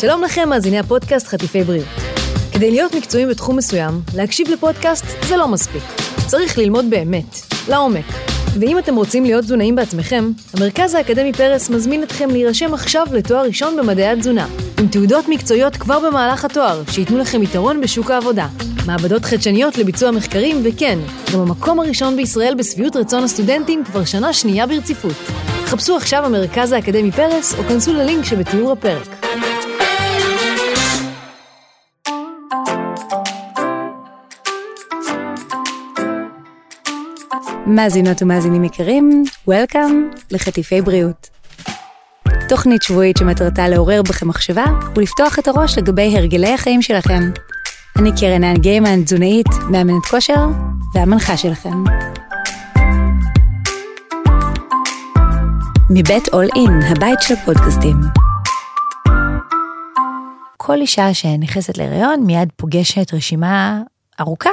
שלום לכם, מאזיני הפודקאסט חטיפי בריאות. כדי להיות מקצועיים בתחום מסוים, להקשיב לפודקאסט זה לא מספיק. צריך ללמוד באמת, לעומק. ואם אתם רוצים להיות תזונאים בעצמכם, המרכז האקדמי פרס מזמין אתכם להירשם עכשיו לתואר ראשון במדעי התזונה, עם תעודות מקצועיות כבר במהלך התואר, שייתנו לכם יתרון בשוק העבודה. מעבדות חדשניות לביצוע מחקרים, וכן, גם המקום הראשון בישראל בשביעות רצון הסטודנטים כבר שנה שנייה ברציפות. חפשו עכשיו במרכז האקדמי פרס, או כנסו ללינק שבתיאור הפרק. מאזינות ומאזינים יקרים, Welcome לחטיפי בריאות. תוכנית שבועית שמטרתה לעורר בכם מחשבה ולפתוח את הראש לגבי הרגלי החיים שלכם. אני קרן האן גיימן, תזונאית, מאמנת כושר והמנחה שלכם. מבית אול אין, הבית של הפודקאסטים. כל אישה שנכנסת להיריון מיד פוגשת רשימה ארוכה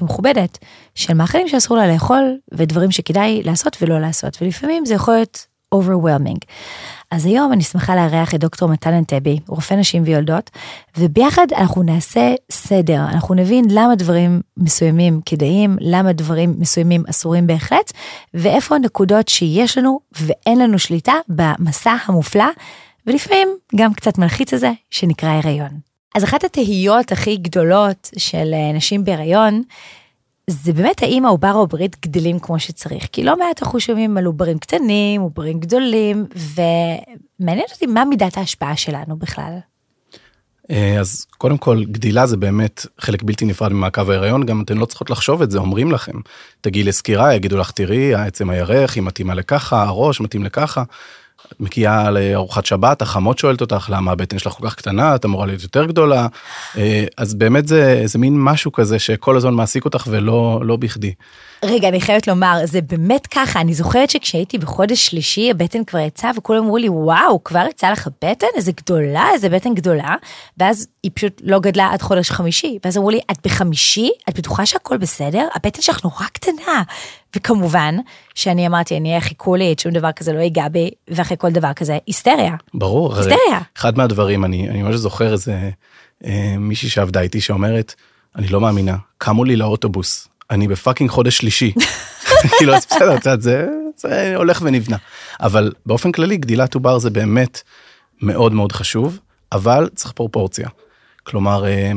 ומכובדת של מאכלים שאסור לה לאכול ודברים שכדאי לעשות ולא לעשות ולפעמים זה יכול להיות overwhelming. אז היום אני שמחה לארח את דוקטור מתן אנטבי, רופא נשים ויולדות, וביחד אנחנו נעשה סדר, אנחנו נבין למה דברים מסוימים כדאיים, למה דברים מסוימים אסורים בהחלט, ואיפה הנקודות שיש לנו ואין לנו שליטה במסע המופלא, ולפעמים גם קצת מלחיץ הזה, שנקרא הריון. אז אחת התהיות הכי גדולות של אה, נשים בהיריון, זה באמת האם העובר או העוברית גדלים כמו שצריך, כי לא מעט אנחנו שומעים על עוברים קטנים, עוברים גדולים, ומעניין אותי מה מידת ההשפעה שלנו בכלל. אה, אז קודם כל גדילה זה באמת חלק בלתי נפרד ממעקב ההיריון גם אתן לא צריכות לחשוב את זה אומרים לכם. תגיעי לסקירה יגידו לך תראי העצם הירך היא מתאימה לככה הראש מתאים לככה מגיעה לארוחת שבת, החמות שואלת אותך למה הבטן שלך כל כך קטנה, את אמורה להיות יותר גדולה. אה, אז באמת זה, זה מין משהו כזה שכל הזמן מעסיק אותך ולא לא בכדי. רגע, אני חייבת לומר, זה באמת ככה, אני זוכרת שכשהייתי בחודש שלישי, הבטן כבר יצאה, וכולם אמרו לי, וואו, כבר יצאה לך בטן? איזה גדולה, איזה בטן גדולה. ואז היא פשוט לא גדלה עד חודש חמישי. ואז אמרו לי, את בחמישי? את בטוחה שהכל בסדר? הבטן שלך נורא קטנה. וכמובן, שאני אמרתי, אני אהיה חיכו לי, שום דבר כזה לא ייגע בי, ואחרי כל דבר כזה, היסטריה. ברור. היסטריה. אחד מהדברים, אני, אני ממש זוכר איזה אה, מישהי שעבדה איתי שאומרת, אני לא מאמינה, קמו לי לאוטובוס, אני בפאקינג חודש שלישי. כאילו, אז בסדר, את יודעת, זה, זה הולך ונבנה. אבל באופן כללי, גדילת עובר זה באמת מאוד מאוד חשוב, אבל צריך פרופורציה. כלומר, אה,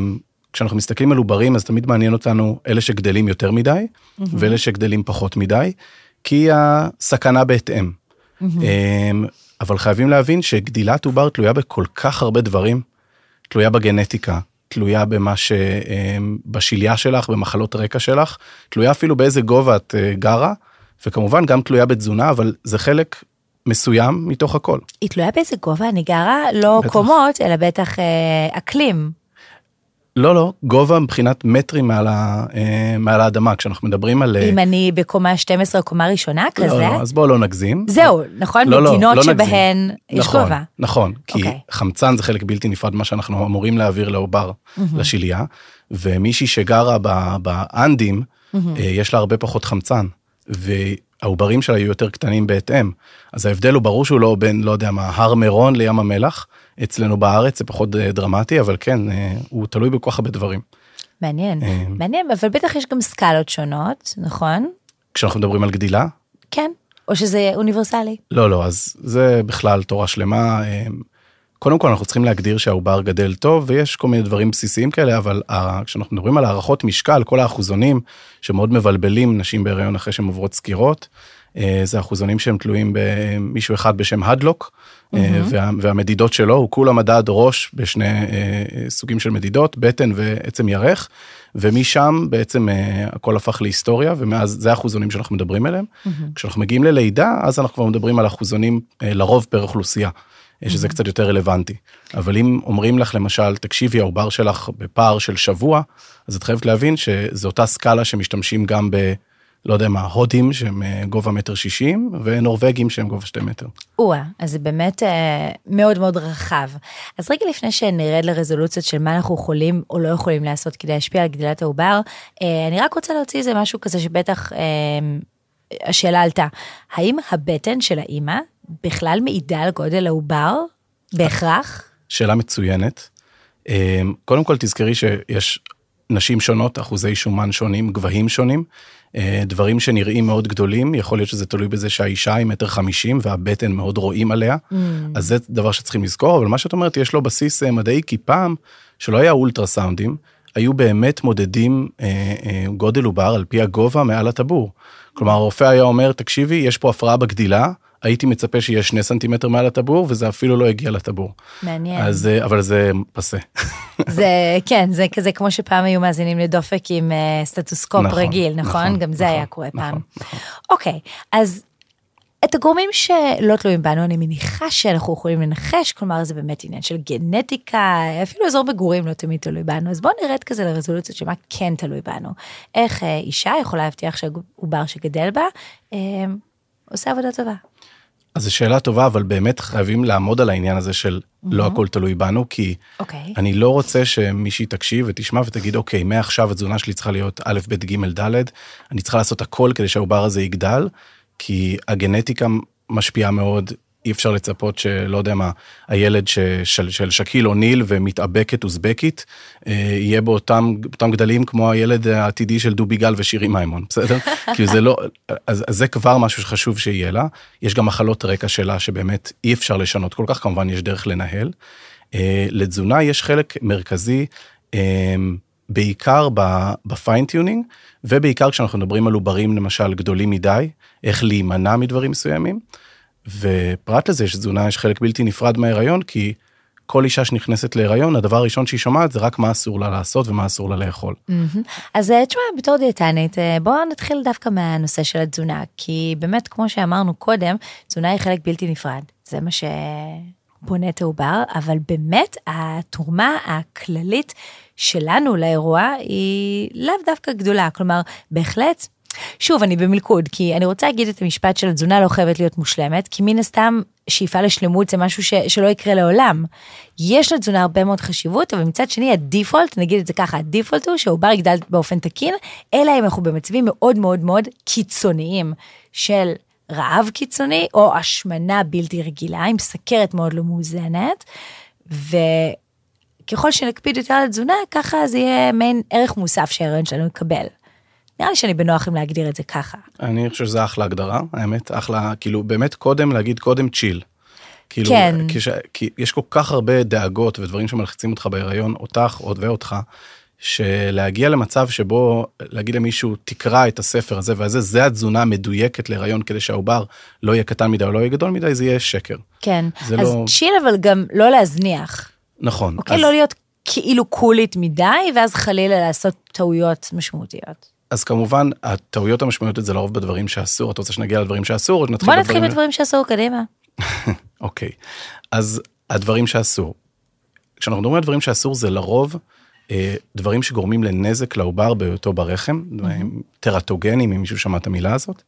כשאנחנו מסתכלים על עוברים, אז תמיד מעניין אותנו אלה שגדלים יותר מדי, mm-hmm. ואלה שגדלים פחות מדי, כי הסכנה בהתאם. Mm-hmm. אבל חייבים להבין שגדילת עובר תלויה בכל כך הרבה דברים, תלויה בגנטיקה, תלויה במה שבשליה שלך, במחלות רקע שלך, תלויה אפילו באיזה גובה את אה, גרה, וכמובן גם תלויה בתזונה, אבל זה חלק מסוים מתוך הכל. היא תלויה באיזה גובה אני גרה, לא בטח. קומות, אלא בטח אה, אקלים. לא, לא, גובה מבחינת מטרים מעל, ה, אה, מעל האדמה, כשאנחנו מדברים על... אם אני בקומה 12 קומה ראשונה כזה? לא, לא, אז בואו לא נגזים. זהו, נכון? לא, מדינות לא, לא שבהן נגזים. יש נכון, גובה. נכון, כי okay. אוקיי. חמצן זה חלק בלתי נפרד מה שאנחנו אמורים להעביר לעובר, mm-hmm. לשליה, ומישהי שגרה באנדים, mm-hmm. יש לה הרבה פחות חמצן. והעוברים שלה יהיו יותר קטנים בהתאם. אז ההבדל הוא ברור שהוא לא בין, לא יודע מה, הר מירון לים המלח, אצלנו בארץ זה פחות אה, דרמטי, אבל כן, אה, הוא תלוי בכל כך הרבה דברים. מעניין, אה, מעניין, אבל בטח יש גם סקלות שונות, נכון? כשאנחנו מדברים על גדילה? כן, או שזה אוניברסלי? לא, לא, אז זה בכלל תורה שלמה. קודם כל אנחנו צריכים להגדיר שהעובר גדל טוב ויש כל מיני דברים בסיסיים כאלה אבל כשאנחנו מדברים על הערכות משקל כל האחוזונים שמאוד מבלבלים נשים בהריון אחרי שהן עוברות סקירות זה אחוזונים שהם תלויים במישהו אחד בשם הדלוק mm-hmm. וה, והמדידות שלו הוא כולה מדד ראש בשני אה, סוגים של מדידות בטן ועצם ירך ומשם בעצם אה, הכל הפך להיסטוריה ומאז זה האחוזונים שאנחנו מדברים עליהם. Mm-hmm. כשאנחנו מגיעים ללידה אז אנחנו כבר מדברים על אחוזונים לרוב פר אוכלוסייה. שזה קצת יותר רלוונטי. אבל אם אומרים לך למשל, תקשיבי, העובר שלך בפער של שבוע, אז את חייבת להבין שזו אותה סקאלה שמשתמשים גם ב... לא יודע מה, הודים שהם אה, גובה מטר שישים, ונורבגים שהם גובה שתי מטר. או-אה, אז זה באמת אה, מאוד מאוד רחב. אז רגע לפני שנרד לרזולוציות של מה אנחנו יכולים או לא יכולים לעשות כדי להשפיע על גדילת העובר, אה, אני רק רוצה להוציא איזה משהו כזה שבטח אה, השאלה עלתה, האם הבטן של האימא בכלל מעידה על גודל העובר בהכרח? שאלה מצוינת. אה, קודם כל תזכרי שיש נשים שונות, אחוזי שומן שונים, גבהים שונים. אה, דברים שנראים מאוד גדולים, יכול להיות שזה תלוי בזה שהאישה היא מטר חמישים והבטן מאוד רואים עליה, mm. אז זה דבר שצריכים לזכור, אבל מה שאת אומרת, יש לו בסיס אה, מדעי, כי פעם, שלא היה אולטרסאונדים, היו באמת מודדים אה, אה, גודל עובר על פי הגובה מעל הטבור. כלומר, הרופא היה אומר, תקשיבי, יש פה הפרעה בגדילה, הייתי מצפה שיהיה שני סנטימטר מעל הטבור, וזה אפילו לא הגיע לטבור. מעניין. אז, אה, אבל זה פסה. זה, כן, זה כזה כמו שפעם היו מאזינים לדופק עם uh, סטטוסקופ נכון, רגיל, נכון? נכון, גם זה נכון, היה קורה נכון, פעם. נכון. אוקיי, אז את הגורמים שלא תלויים בנו, אני מניחה שאנחנו יכולים לנחש, כלומר זה באמת עניין של גנטיקה, אפילו אזור מגורים לא תמיד תלוי בנו, אז בואו נרד כזה לרזולוציות של מה כן תלוי בנו. איך אה, אישה יכולה להבטיח שהעובר שגדל בה, אה, עושה עבודה טובה. אז זו שאלה טובה, אבל באמת חייבים לעמוד על העניין הזה של לא הכל תלוי בנו, כי אוקיי. אני לא רוצה שמישהי תקשיב ותשמע ותגיד, אוקיי, מעכשיו התזונה שלי צריכה להיות א', ב', ג', ד', אני צריכה לעשות הכל כדי שהעובר הזה יגדל, כי הגנטיקה משפיעה מאוד, אי אפשר לצפות שלא יודע מה, הילד של, של שקיל אוניל ומתאבקת אוזבקית, אה, יהיה באותם, באותם גדלים כמו הילד העתידי של דובי גל ושירי מימון, בסדר? כי זה לא, אז, אז זה כבר משהו שחשוב שיהיה לה. יש גם מחלות רקע שלה שבאמת אי אפשר לשנות כל כך, כמובן יש דרך לנהל. אה, לתזונה יש חלק מרכזי. אה, בעיקר ב fine tuning, ובעיקר כשאנחנו מדברים על עוברים למשל גדולים מדי, איך להימנע מדברים מסוימים. ופרט לזה שתזונה יש חלק בלתי נפרד מההיריון, כי כל אישה שנכנסת להיריון, הדבר הראשון שהיא שומעת זה רק מה אסור לה לעשות ומה אסור לה לאכול. אז אה, תשמע, בתור דיאטנית, אה, בואו נתחיל דווקא מהנושא של התזונה, כי באמת, כמו שאמרנו קודם, תזונה היא חלק בלתי נפרד. זה מה שבונה את העובר, אבל באמת התרומה הכללית שלנו לאירוע היא לאו דווקא גדולה. כלומר, בהחלט שוב, אני במלכוד, כי אני רוצה להגיד את המשפט של התזונה לא חייבת להיות מושלמת, כי מן הסתם שאיפה לשלמות זה משהו ש, שלא יקרה לעולם. יש לתזונה הרבה מאוד חשיבות, אבל מצד שני הדיפולט, נגיד את זה ככה, הדיפולט הוא שהעובר יגדל באופן תקין, אלא אם אנחנו במצבים מאוד מאוד מאוד קיצוניים של רעב קיצוני, או השמנה בלתי רגילה, עם סכרת מאוד לא מאוזנת, וככל שנקפיד יותר על התזונה, ככה זה יהיה מעין ערך מוסף שההיריון שלנו יקבל. נראה לי שאני בנוח עם להגדיר את זה ככה. אני חושב שזה אחלה הגדרה, האמת, אחלה, כאילו באמת קודם להגיד קודם צ'יל. כאילו, כן. כש, כי יש כל כך הרבה דאגות ודברים שמלחיצים אותך בהיריון, אותך עוד ואותך, שלהגיע למצב שבו להגיד למישהו תקרא את הספר הזה והזה, זה התזונה המדויקת להיריון כדי שהעובר לא יהיה קטן מדי או לא יהיה גדול מדי, זה יהיה שקר. כן, אז לא- צ'יל אבל גם לא להזניח. נכון. אוקיי, אז- לא להיות כאילו קולית מדי, ואז חלילה לעשות טעויות משמעותיות. אז כמובן הטעויות המשמעותיות זה לרוב בדברים שאסור, את רוצה שנגיע לדברים שאסור או שנתחיל בוא נתחיל בדברים- בדברים שאסור, קדימה. אוקיי, אז הדברים שאסור. כשאנחנו מדברים על דברים שאסור זה לרוב אה, דברים שגורמים לנזק לעובר בהיותו ברחם, דברים טרטוגנים, אם מישהו שמע את המילה הזאת.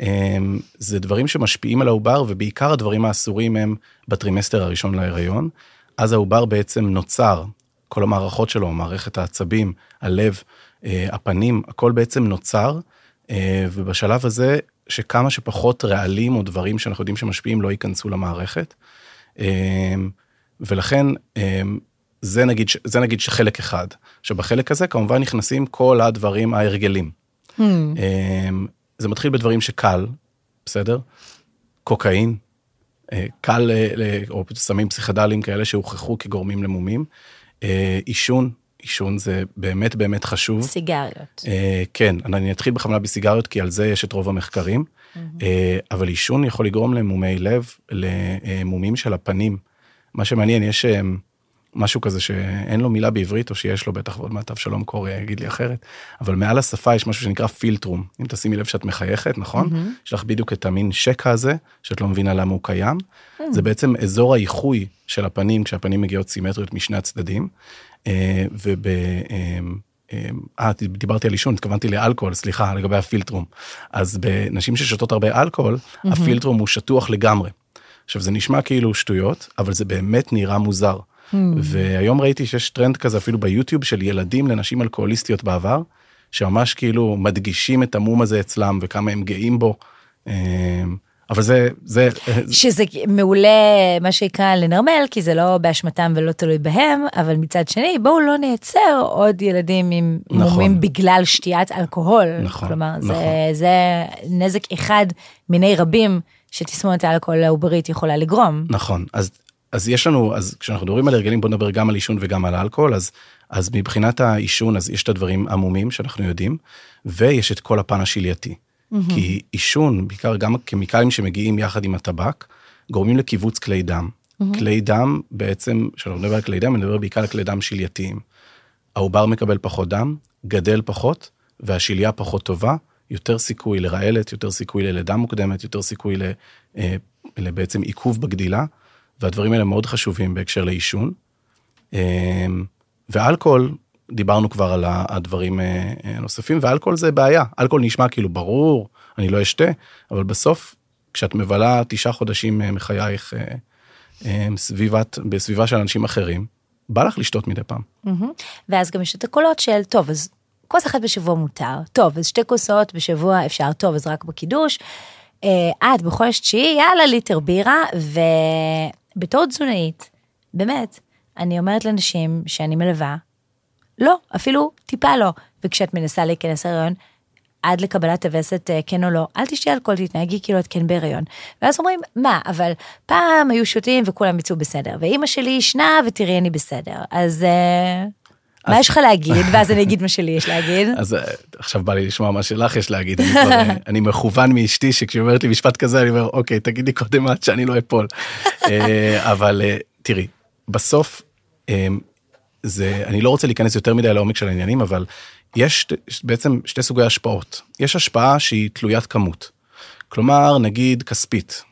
אה, זה דברים שמשפיעים על העובר ובעיקר הדברים האסורים הם בטרימסטר הראשון להיריון. אז העובר בעצם נוצר, כל המערכות שלו, מערכת העצבים, הלב, אה, הפנים, הכל בעצם נוצר, אה, ובשלב הזה שכמה שפחות רעלים או דברים שאנחנו יודעים שמשפיעים לא ייכנסו למערכת. אה, ולכן אה, זה נגיד, זה נגיד שחלק אחד. עכשיו בחלק הזה כמובן נכנסים כל הדברים ההרגלים. Hmm. אה, זה מתחיל בדברים שקל, בסדר? קוקאין, אה, קל, אה, או סמים פסיכדליים כאלה שהוכחו כגורמים למומים. אה, עישון, עישון זה באמת באמת חשוב. סיגריות. אה, כן, אני אתחיל בכוונה בסיגריות, כי על זה יש את רוב המחקרים. אה, אבל עישון יכול לגרום למומי לב, למומים של הפנים. מה שמעניין, יש אה, משהו כזה שאין לו מילה בעברית, או שיש לו בטח, ועוד מעט אבשלום קורא יגיד לי אחרת, אבל מעל השפה יש משהו שנקרא פילטרום. אם תשימי לב שאת מחייכת, נכון? יש לך בדיוק את המין שקע הזה, שאת לא מבינה למה הוא קיים. זה בעצם אזור האיחוי של הפנים, כשהפנים מגיעות סימטריות משני הצדדים. אה, וב... אה, אה, דיברתי על עישון, התכוונתי לאלכוהול, סליחה, לגבי הפילטרום. אז בנשים ששותות הרבה אלכוהול, הפילטרום הוא שטוח לגמרי. עכשיו, זה נשמע כאילו שטויות, אבל זה באמת נראה מוזר. והיום ראיתי שיש טרנד כזה אפילו ביוטיוב של ילדים לנשים אלכוהוליסטיות בעבר, שממש כאילו מדגישים את המום הזה אצלם וכמה הם גאים בו. אבל זה, זה, שזה מעולה, מה שנקרא, לנרמל, כי זה לא באשמתם ולא תלוי בהם, אבל מצד שני, בואו לא נייצר עוד ילדים עם נכון. מומים בגלל שתיית אלכוהול. נכון, כלומר, זה, נכון. זה נזק אחד מיני רבים שתסמונת האלכוהול העוברית יכולה לגרום. נכון, אז, אז יש לנו, אז כשאנחנו מדברים על הרגלים, בוא נדבר גם על עישון וגם על אלכוהול, אז, אז מבחינת העישון, אז יש את הדברים עמומים שאנחנו יודעים, ויש את כל הפן השלייתי. Mm-hmm. כי עישון, בעיקר גם הקמיקלים שמגיעים יחד עם הטבק, גורמים לקיבוץ כלי דם. Mm-hmm. כלי דם, בעצם, כשאנחנו מדבר על כלי דם, אני מדבר בעיקר על כלי דם שלייתיים. העובר מקבל פחות דם, גדל פחות, והשליה פחות טובה, יותר סיכוי לרעלת, יותר סיכוי ללידה מוקדמת, יותר סיכוי ל, אה, לבעצם עיכוב בגדילה, והדברים האלה מאוד חשובים בהקשר לעישון. אה, ואלכוהול, דיברנו כבר על הדברים אה, אה, הנוספים, ואלכוהול זה בעיה. אלכוהול נשמע כאילו ברור, אני לא אשתה, אבל בסוף, כשאת מבלה תשעה חודשים אה, מחייך סביבת, בסביבה של אנשים אחרים, בא לך לשתות מדי פעם. מהמם. ואז גם יש את הקולות של, טוב, אז כוס אחת בשבוע מותר, טוב, אז שתי כוסות בשבוע אפשר, טוב, אז רק בקידוש. את בחודש תשיעי, יאללה, ליטר בירה, ובתור תזונאית, באמת, אני אומרת לאנשים שאני מלווה, לא, אפילו טיפה לא. וכשאת מנסה להיכנס להריון, עד לקבלת הווסת אה, כן או לא, אל תשתי אלכוהול, תתנהגי כאילו את כן בהריון. ואז אומרים, מה, אבל פעם היו שותים וכולם יצאו בסדר, ואימא שלי ישנה ותראי אני בסדר. אז אה, מה אז- יש לך להגיד? ואז אני אגיד מה שלי יש להגיד. אז אה, עכשיו בא לי לשמוע מה שלך יש להגיד, אני, כבר, אני מכוון מאשתי שכשהיא אומרת לי משפט כזה אני אומר אוקיי תגידי קודם את שאני לא אפול. אבל תראי בסוף זה אני לא רוצה להיכנס יותר מדי לעומק של העניינים אבל יש בעצם שתי סוגי השפעות יש השפעה שהיא תלוית כמות. כלומר נגיד כספית.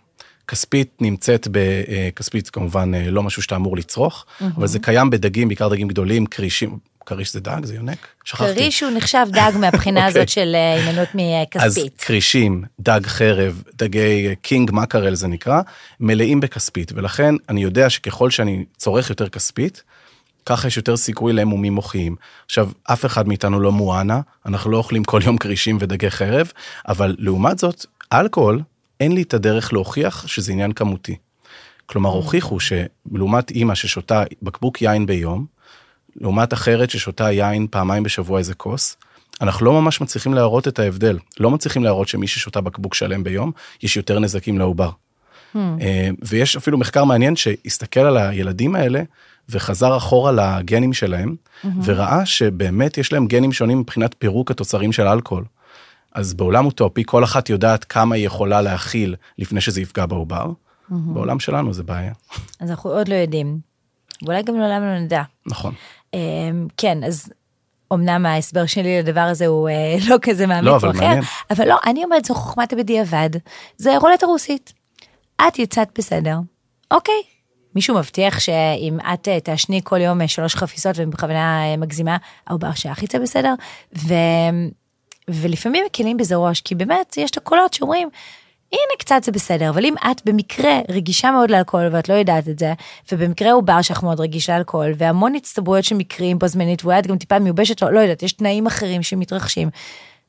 כספית נמצאת בכספית כמובן אה, לא משהו שאתה אמור לצרוך אבל זה קיים בדגים בעיקר דגים גדולים כרישים כריש זה דג זה יונק שכחתי. כריש הוא נחשב דג מהבחינה אוקיי. הזאת של אה, הימנעות אז מכספית. כרישים, דג חרב, דגי king mackerel זה נקרא, מלאים בכספית, ולכן אני יודע שככל שאני צורך יותר כספית, ככה יש יותר סיכוי למומים מוחיים. עכשיו, אף אחד מאיתנו לא מואנה, אנחנו לא אוכלים כל יום כרישים ודגי חרב, אבל לעומת זאת, אלכוהול, אין לי את הדרך להוכיח שזה עניין כמותי. כלומר, הוכיחו שלעומת אימא ששותה בקבוק יין ביום, לעומת אחרת ששותה יין פעמיים בשבוע איזה כוס, אנחנו לא ממש מצליחים להראות את ההבדל. לא מצליחים להראות שמי ששותה בקבוק שלם ביום, יש יותר נזקים לעובר. אה, ויש אפילו מחקר מעניין שהסתכל על הילדים האלה וחזר אחורה לגנים שלהם, וראה שבאמת יש להם גנים שונים מבחינת פירוק התוצרים של אלכוהול. אז בעולם אוטופי כל אחת יודעת כמה היא יכולה להכיל לפני שזה יפגע בעובר. בעולם שלנו זה בעיה. אז אנחנו עוד לא יודעים. ואולי גם לעולם לא נדע. נכון. אה, כן, אז אמנם ההסבר שלי לדבר הזה הוא אה, לא כזה מעמיק לא, אבל אחר, מעניין. אבל לא, אני אומרת זו חוכמת הבדיעבד, זה רולטה רוסית. את יצאת בסדר, אוקיי. מישהו מבטיח שאם את אה, תעשני כל יום אה, שלוש חפיסות ובכוונה אה, מגזימה, העובר שלך יצא בסדר? ו... ולפעמים מקלים בזה ראש, כי באמת יש את הקולות שאומרים, הנה קצת זה בסדר, אבל אם את במקרה רגישה מאוד לאלכוהול ואת לא יודעת את זה, ובמקרה עובר שלך מאוד רגיש לאלכוהול, והמון הצטברויות של מקרים בו זמנית, ואולי את גם טיפה מיובשת, לא, לא יודעת, יש תנאים אחרים שמתרחשים,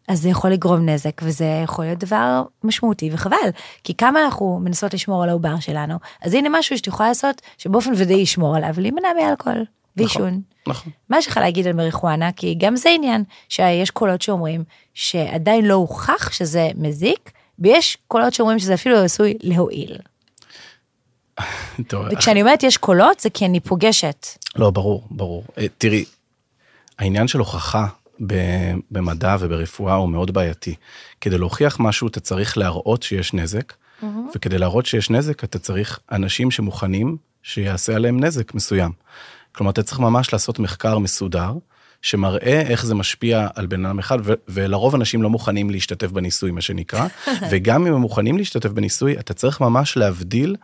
אז זה יכול לגרום נזק, וזה יכול להיות דבר משמעותי וחבל, כי כמה אנחנו מנסות לשמור על העובר שלנו, אז הנה משהו שאת יכולה לעשות, שבאופן ודאי ישמור עליו, להימנע מאלכוהול ועישון. נכון. מה יש לך להגיד על מריחואנה? כי גם זה עניין שיש קולות שאומרים שעדיין לא הוכח שזה מזיק, ויש קולות שאומרים שזה אפילו עשוי להועיל. טוב, וכשאני אומרת יש קולות זה כי אני פוגשת. לא, ברור, ברור. אה, תראי, העניין של הוכחה במדע וברפואה הוא מאוד בעייתי. כדי להוכיח משהו אתה צריך להראות שיש נזק, וכדי להראות שיש נזק אתה צריך אנשים שמוכנים שיעשה עליהם נזק מסוים. כלומר, אתה צריך ממש לעשות מחקר מסודר, שמראה איך זה משפיע על בן אדם אחד, ו- ולרוב אנשים לא מוכנים להשתתף בניסוי, מה שנקרא, וגם אם הם מוכנים להשתתף בניסוי, אתה צריך ממש להבדיל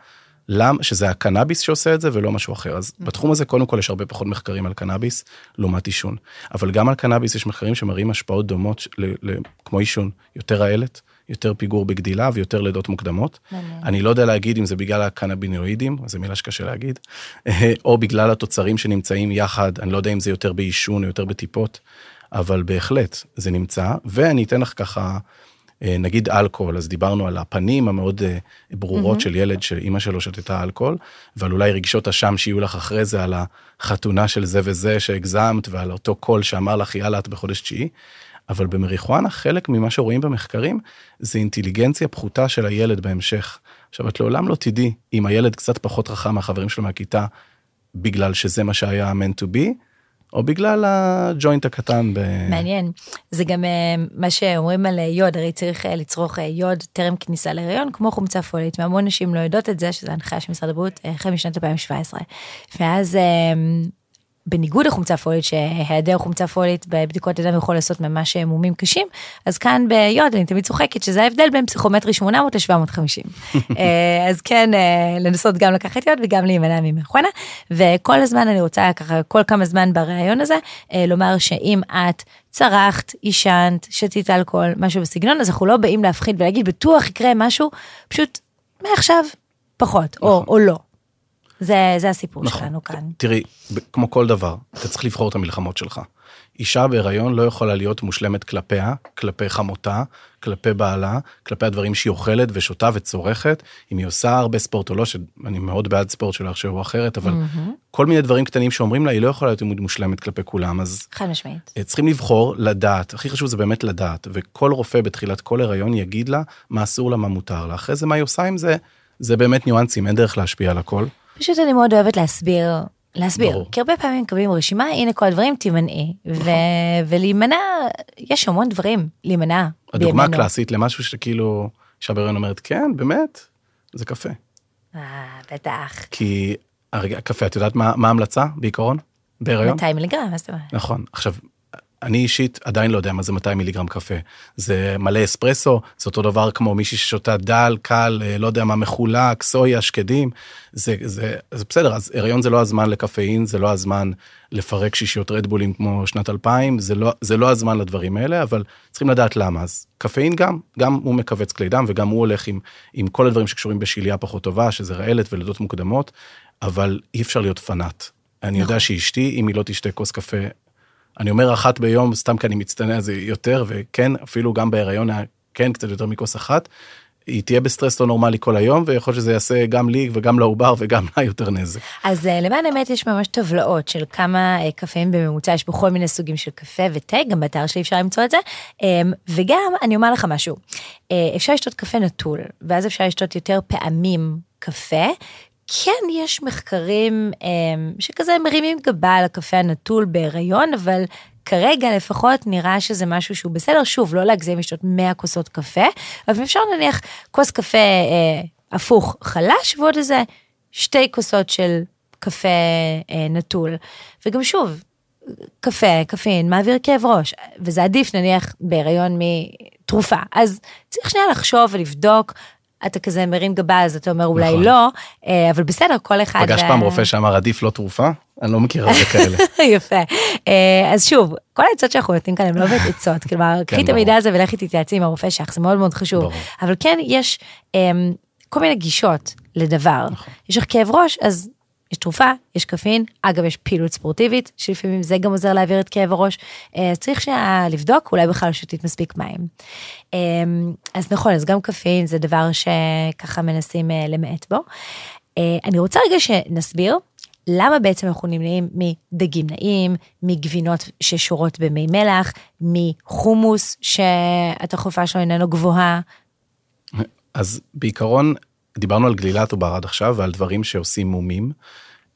למה, שזה הקנאביס שעושה את זה ולא משהו אחר. אז בתחום הזה קודם כל יש הרבה פחות מחקרים על קנאביס לעומת עישון. אבל גם על קנאביס יש מחקרים שמראים השפעות דומות ל- ל- כמו עישון, יותר רעלת, יותר פיגור בגדילה ויותר לידות מוקדמות. מעניין. אני לא יודע להגיד אם זה בגלל הקנבינואידים, זו מילה שקשה להגיד, או בגלל התוצרים שנמצאים יחד, אני לא יודע אם זה יותר בעישון או יותר בטיפות, אבל בהחלט זה נמצא, ואני אתן לך ככה נגיד אלכוהול, אז דיברנו על הפנים המאוד אה, ברורות mm-hmm. של ילד שאימא שלו שתתה אלכוהול, ועל אולי רגשות אשם שיהיו לך אחרי זה על החתונה של זה וזה שהגזמת, ועל אותו קול שאמר לך יאללה את בחודש תשיעי. אבל במריחואנה חלק ממה שרואים במחקרים זה אינטליגנציה פחותה של הילד בהמשך. עכשיו את לעולם לא תדעי אם הילד קצת פחות חכם מהחברים שלו מהכיתה בגלל שזה מה שהיה meant to be, או בגלל הג'וינט הקטן. ב... מעניין. זה גם אה, מה שאומרים על אה, יוד, הרי צריך אה, לצרוך יוד טרם כניסה להריון, כמו חומצה פולית, והמון נשים לא יודעות את זה, שזו הנחיה של משרד הבריאות החל משנת 2017. ואז בניגוד לחומצה פולית, שהיעדר חומצה פולית בבדיקות אדם יכול לעשות ממש מומים קשים, אז כאן ביוד אני תמיד צוחקת שזה ההבדל בין פסיכומטרי 800 ל-750. אה, אז כן, אה, לנסות גם לקחת יוד וגם להימנע ממכונה, וכל הזמן אני רוצה ככה, כל כמה זמן בריאיון הזה, אה, לומר שאם את צרחת, עישנת, שתית אלכוהול, משהו בסגנון, אז אנחנו לא באים להפחיד ולהגיד בטוח יקרה משהו, פשוט מעכשיו פחות, נכון. או, או לא. זה, זה הסיפור נכון. שלנו כאן. תראי, כמו כל דבר, אתה צריך לבחור את המלחמות שלך. אישה בהיריון לא יכולה להיות מושלמת כלפיה, כלפי חמותה, כלפי בעלה, כלפי הדברים שהיא אוכלת ושותה וצורכת, אם היא עושה הרבה ספורט או לא, שאני מאוד בעד ספורט שלא יחשבו אחרת, אבל mm-hmm. כל מיני דברים קטנים שאומרים לה, היא לא יכולה להיות מושלמת כלפי כולם, אז... חד משמעית. אה, צריכים לבחור, לדעת, הכי חשוב זה באמת לדעת, וכל רופא בתחילת כל הריון יגיד לה מה אסור לה, מה מותר לה. אחרי זה מה היא עושה עם זה, זה באמת ניואנסים, אין דרך להשפיע על הכל. פשוט אני מאוד אוהבת להסביר, להסביר, ברור. כי הרבה פעמים מקבלים רשימה, הנה כל הדברים, תימנעי, ו- ולהימנע, יש המון דברים להימנע. הדוגמה הקלאסית למשהו שכאילו, אישה בהריון אומרת, כן, באמת, זה קפה. אה, בטח. כי הרגע, קפה, את יודעת מה, ההמלצה בעיקרון? בהריון? 200 מיליגרם, מה זאת אומרת? נכון. עכשיו, אני אישית עדיין לא יודע מה זה 200 מיליגרם קפה. זה מלא אספרסו, זה אותו דבר כמו מישהי ששותה דל, קל, אה, לא יודע מה, מחולק, סויה, שקדים. זה, זה, זה בסדר, אז הריון זה לא הזמן לקפאין, זה לא הזמן לפרק שישיות רדבולים כמו שנת 2000, זה לא, זה לא הזמן לדברים האלה, אבל צריכים לדעת למה. אז קפאין גם, גם הוא מכווץ כלי דם וגם הוא הולך עם, עם כל הדברים שקשורים בשלייה פחות טובה, שזה רעלת ולידות מוקדמות, אבל אי אפשר להיות פנאט. אני יודע נכון. שאשתי, אם היא לא תשתה כוס קפה אני אומר אחת ביום, סתם כי אני מצטנע זה יותר, וכן, אפילו גם בהיריון, כן, קצת יותר מכוס אחת, היא תהיה בסטרס לא נורמלי כל היום, ויכול שזה יעשה גם לי וגם לעובר וגם לה יותר נזק. אז אה, למען האמת יש ממש טבלאות של כמה אה, קפאים בממוצע, יש בכל מיני סוגים של קפה ותה, גם באתר שלי אפשר למצוא את זה. אמ, וגם, אני אומר לך משהו, אה, אפשר לשתות קפה נטול, ואז אפשר לשתות יותר פעמים קפה, כן יש מחקרים אמ, שכזה מרימים גבה על הקפה הנטול בהיריון, אבל כרגע לפחות נראה שזה משהו שהוא בסדר, שוב, לא להגזים לשתות 100 כוסות קפה, אבל אפשר נניח כוס קפה אה, הפוך חלש ועוד איזה שתי כוסות של קפה אה, נטול. וגם שוב, קפה, קפין, מעביר כאב ראש, וזה עדיף נניח בהיריון מתרופה. אז צריך שנייה לחשוב ולבדוק אתה כזה מרים גבה, אז אתה אומר אולי נכון. לא, אה, אבל בסדר, כל אחד... פגש פעם רופא שאמר עדיף לא תרופה? אני לא מכיר הרבה כאלה. יפה. אה, אז שוב, כל העצות שאנחנו נותנים כאן הן לא באמת עצות, כלומר, כן, קחי את המידע הזה ולכי תתייעצי עם הרופא שלך, זה מאוד מאוד חשוב. אבל כן, יש אמ, כל מיני גישות לדבר. נכון. יש לך כאב ראש, אז יש תרופה, יש קפין, אגב יש פעילות ספורטיבית, שלפעמים זה גם עוזר להעביר את כאב הראש, אה, אז צריך שנייה לבדוק, אולי בכלל לא שתית מספיק מים. אה, אז נכון, אז גם קפין זה דבר שככה מנסים אה, למעט בו. אני רוצה רגע שנסביר למה בעצם אנחנו נמנעים מדגים נעים, מגבינות ששורות במי מלח, מחומוס שהתחלופה שלו איננו גבוהה. אז בעיקרון דיברנו על גלילת עובר עד עכשיו ועל דברים שעושים מומים.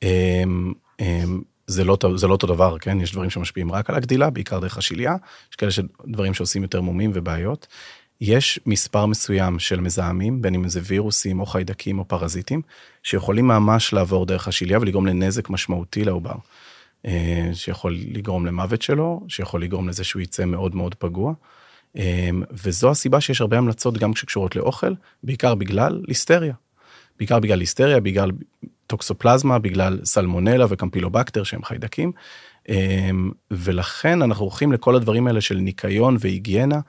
אמ, אמ, זה לא, זה לא אותו דבר, כן? יש דברים שמשפיעים רק על הגדילה, בעיקר דרך השליה. יש כאלה דברים שעושים יותר מומים ובעיות. יש מספר מסוים של מזהמים, בין אם זה וירוסים או חיידקים או פרזיטים, שיכולים ממש לעבור דרך השליה ולגרום לנזק משמעותי לעובר. אה, שיכול לגרום למוות שלו, שיכול לגרום לזה שהוא יצא מאוד מאוד פגוע. אמ, וזו הסיבה שיש הרבה המלצות גם שקשורות לאוכל, בעיקר בגלל ליסטריה. בעיקר בגלל ליסטריה, בגלל טוקסופלזמה, בגלל סלמונלה וקמפילובקטר שהם חיידקים. אמ, ולכן אנחנו הולכים לכל הדברים האלה של ניקיון והיגיינה,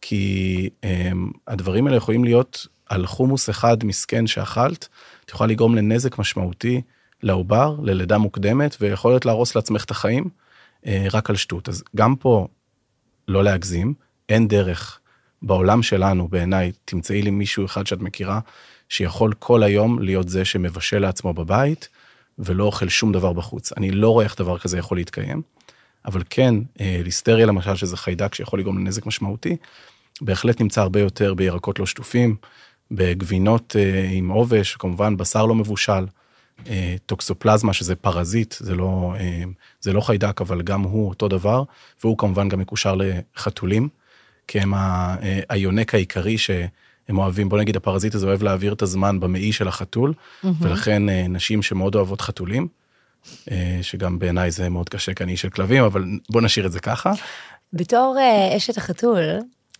כי אמ, הדברים האלה יכולים להיות על חומוס אחד מסכן שאכלת, את יכולה לגרום לנזק משמעותי לעובר, ללידה מוקדמת, ויכול להיות להרוס לעצמך את החיים אה, רק על שטות. אז גם פה לא להגזים, אין דרך בעולם שלנו, בעיניי, תמצאי לי מישהו אחד שאת מכירה, שיכול כל היום להיות זה שמבשל לעצמו בבית, ולא אוכל שום דבר בחוץ. אני לא רואה איך דבר כזה יכול להתקיים, אבל כן, אה, ליסטריה למשל, שזה חיידק שיכול לגרום לנזק משמעותי, בהחלט נמצא הרבה יותר בירקות לא שטופים, בגבינות אה, עם עובש, כמובן בשר לא מבושל, אה, טוקסופלזמה שזה פרזיט, זה לא, זה לא חיידק, אבל גם הוא אותו דבר, והוא כמובן גם מקושר לחתולים, כי הם היונק העיקרי שהם אוהבים, בוא נגיד הפרזיט הזה אוהב להעביר את הזמן במעי של החתול, ולכן אה, נשים שמאוד אוהבות חתולים, אה, שגם בעיניי זה מאוד קשה כי אני איש של כלבים, אבל בוא נשאיר את זה ככה. בתור אה, אשת החתול,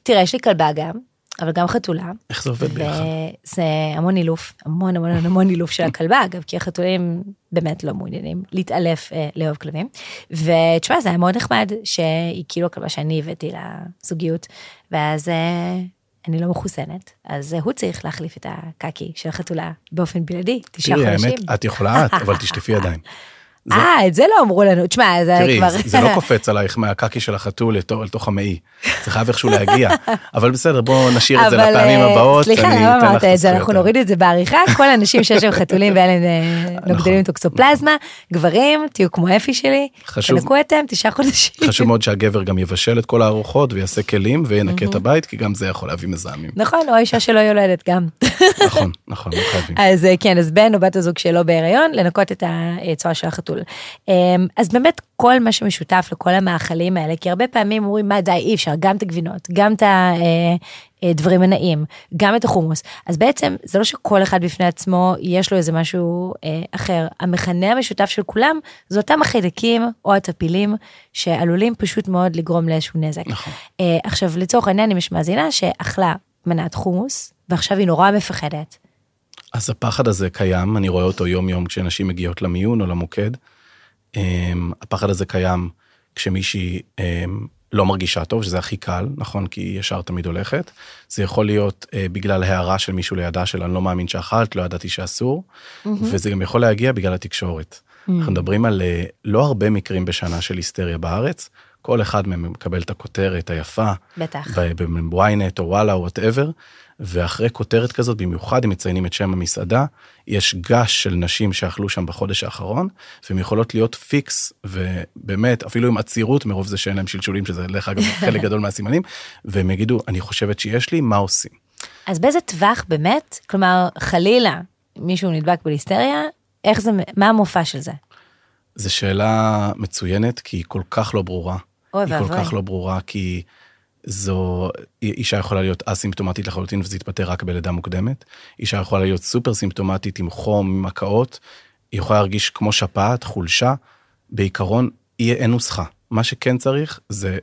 תראה, יש לי כלבה גם, אבל גם חתולה. איך זה עובד ביחד? וזה המון אילוף, המון המון המון אילוף של הכלבה, אגב, כי החתולים באמת לא מעוניינים להתעלף אה, לאהוב כלבים. ותשמע, זה היה מאוד נחמד שהיא כאילו הכלבה שאני הבאתי לזוגיות, ואז אה, אני לא מחוסנת, אז הוא צריך להחליף את הקקי של החתולה באופן בלעדי, תשעה תראי, חודשים. האמת, את יכולה את, אבל תשטפי ידיים. זה- אה, את זה לא אמרו לנו, תשמע, זה תראי, כבר... זה- זה לא קופץ עלייך מהקקי של החתול לתוך- המעי. זה חייב איכשהו להגיע. אבל בסדר, בואו נשאיר את זה לפעמים אה, הבאות. סליחה, לך אמרת את זה? אנחנו נוריד את זה בעריכה. כל האנשים שיש להם חתולים ואין להם אה, נכון. נוגדנים עם טוקסופלזמה, גברים, תהיו כמו אפי שלי, תנקו אתם, תשעה חודשים. חשוב מאוד שהגבר גם יבשל את כל הארוחות ויעשה כלים וינקה את הבית, כי גם זה יכול להביא מזהמים. נכון, או אישה שלא יולדת גם. נכון, נכון, לא חייבים. אז אה, כן, אז בן או בת הזוג שלו בהיריון, לנקות את הצואה של החתול. אמ, אז באמת כל מה שמשותף לכל המאכלים האלה, כי הרבה פעמים אומרים, מה די, אי אפשר, גם את הגבינות, גם את הדברים הנעים, גם את החומוס. אז בעצם זה לא שכל אחד בפני עצמו יש לו איזה משהו אה, אחר. המכנה המשותף של כולם זה אותם החיידקים או הטפילים שעלולים פשוט מאוד לגרום לאיזשהו נזק. נכון. אה, עכשיו, לצורך העניין, אם יש מאזינה שאכלה מנת חומוס, ועכשיו היא נורא מפחדת. אז הפחד הזה קיים, אני רואה אותו יום יום כשנשים מגיעות למיון או למוקד. אמ, הפחד הזה קיים כשמישהי אמ, לא מרגישה טוב, שזה הכי קל, נכון? כי היא ישר תמיד הולכת. זה יכול להיות אה, בגלל הערה של מישהו לידה של אני לא מאמין שאכלת, לא ידעתי שאסור, וזה גם יכול להגיע בגלל התקשורת. אנחנו מדברים על אה, לא הרבה מקרים בשנה של ליסטריה בארץ, כל אחד מהם מקבל את הכותרת היפה, בטח. ב-ynet או וואלה או whatever, ואחרי כותרת כזאת, במיוחד אם מציינים את שם המסעדה, יש גש של נשים שאכלו שם בחודש האחרון, והן יכולות להיות פיקס, ובאמת, אפילו עם עצירות, מרוב זה שאין להם שלשולים, שזה דרך אגב חלק גדול מהסימנים, והם יגידו, אני חושבת שיש לי, מה עושים? אז באיזה טווח באמת, כלומר, חלילה, מישהו נדבק בליסטריה, איך זה, מה המופע של זה? זו שאלה מצוינת, כי היא כל כך לא ברורה. היא כל. כך לא ברורה, כי זו, אישה יכולה להיות אסימפטומטית לחלוטין וזה יתפטר רק בלידה מוקדמת. אישה יכולה להיות סופר סימפטומטית עם חום, עם הקאות. היא יכולה להרגיש כמו שפעת, חולשה. בעיקרון, אי, אין נוסחה. מה שכן צריך זה,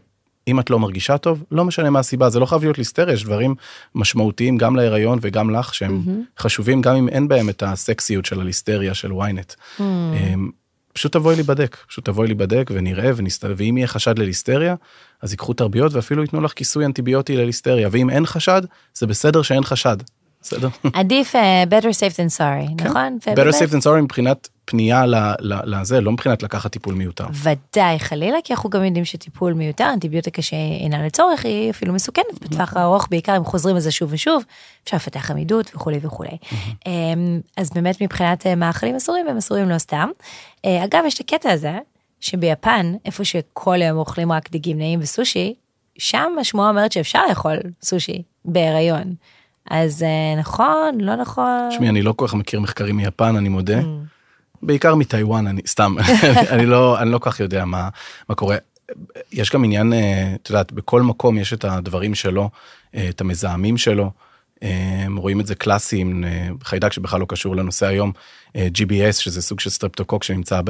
אם את לא מרגישה טוב, לא משנה מה הסיבה, זה לא חייב להיות ליסטריה, יש דברים משמעותיים גם להיריון וגם לך, שהם חשובים גם אם אין בהם את הסקסיות של הליסטריה של ynet. אמ, פשוט תבואי להיבדק, פשוט תבואי להיבדק ונראה ונסתכל, ואם יהיה חשד לליסטריה, אז ייקחו תרביות ואפילו ייתנו לך כיסוי אנטיביוטי לליסטריה, ואם אין חשד, זה בסדר שאין חשד, בסדר? עדיף אה, better safe than sorry, נכון? better ובאמת, safe than sorry מבחינת פנייה לזה, לא מבחינת לקחת טיפול מיותר. ודאי חלילה, כי אנחנו גם יודעים שטיפול מיותר, אנטיביוטיקה שאינה לצורך, היא אפילו מסוכנת בטווח הארוך, בעיקר אם חוזרים על זה שוב ושוב, אפשר לפתח עמידות וכולי וכולי. אמ, אז באמת מבחינת אה, מאכלים אסורים, הם אסורים לא סתם. אה, אגב, יש את הקטע הזה, שביפן, איפה שכל היום אוכלים רק דגים נעים וסושי, שם השמועה אומרת שאפשר לאכול סושי בהיריון. אז אה, נכון, לא נכון. תשמעי, אני לא כל כך מכיר מחקרים מיפן, אני מודה. Mm. בעיקר מטיוואן, אני סתם, אני לא, אני לא כל כך יודע מה, מה קורה. יש גם עניין, אה, את יודעת, בכל מקום יש את הדברים שלו, אה, את המזהמים שלו. רואים את זה קלאסי עם חיידק שבכלל לא קשור לנושא היום, GBS, שזה סוג של סטרפטוקוק שנמצא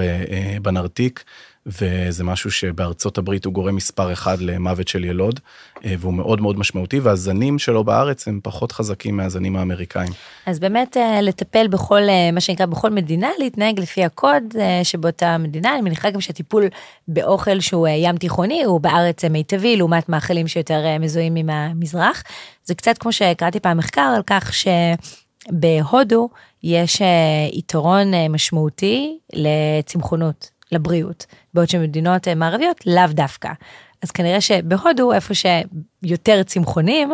בנרתיק, וזה משהו שבארצות הברית הוא גורם מספר אחד למוות של ילוד, אה, והוא מאוד מאוד משמעותי, והזנים שלו בארץ הם פחות חזקים מהזנים האמריקאים. אז באמת אה, לטפל בכל, אה, מה שנקרא, בכל מדינה, להתנהג לפי הקוד שבאותה מדינה. אני מניחה גם שהטיפול באוכל שהוא ים תיכוני, הוא בארץ מיטבי, לעומת מאכלים שיותר מזוהים עם המזרח. זה קצת כמו שקראתי פעם מחקר על כך שבהודו יש אה, יתרון משמעותי לצמחונות. לבריאות, בעוד שמדינות אה, מערביות לאו דווקא. אז כנראה שבהודו, איפה שיותר צמחונים,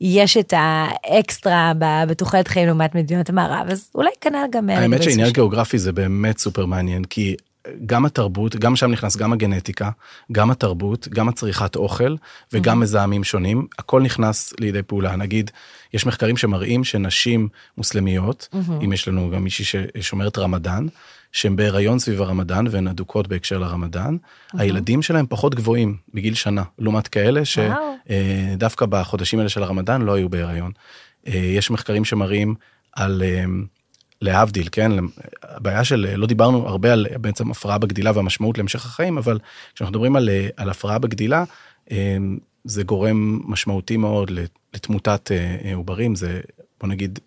יש את האקסטרה בתוחלת חיים לעומת מדינות המערב, אז אולי כנ"ל גם... אה, האמת שעניין סושי. גיאוגרפי זה באמת סופר מעניין, כי גם התרבות, גם שם נכנס גם הגנטיקה, גם התרבות, גם הצריכת אוכל וגם מזהמים שונים, הכל נכנס לידי פעולה. נגיד, יש מחקרים שמראים שנשים מוסלמיות, אם יש לנו גם מישהי ששומרת רמדאן, שהן בהיריון סביב הרמדאן והן אדוקות בהקשר לרמדאן, הילדים שלהם פחות גבוהים בגיל שנה, לעומת כאלה. שדווקא בחודשים האלה של הרמדאן לא היו בהיריון. אה, יש מחקרים שמראים על אה, להבדיל, כן, הבעיה של, לא דיברנו הרבה על בעצם הפרעה בגדילה והמשמעות להמשך החיים, אבל כשאנחנו מדברים על, אה, על הפרעה בגדילה, אה, זה גורם משמעותי מאוד לתמותת אה, אה, עוברים, זה בוא נגיד,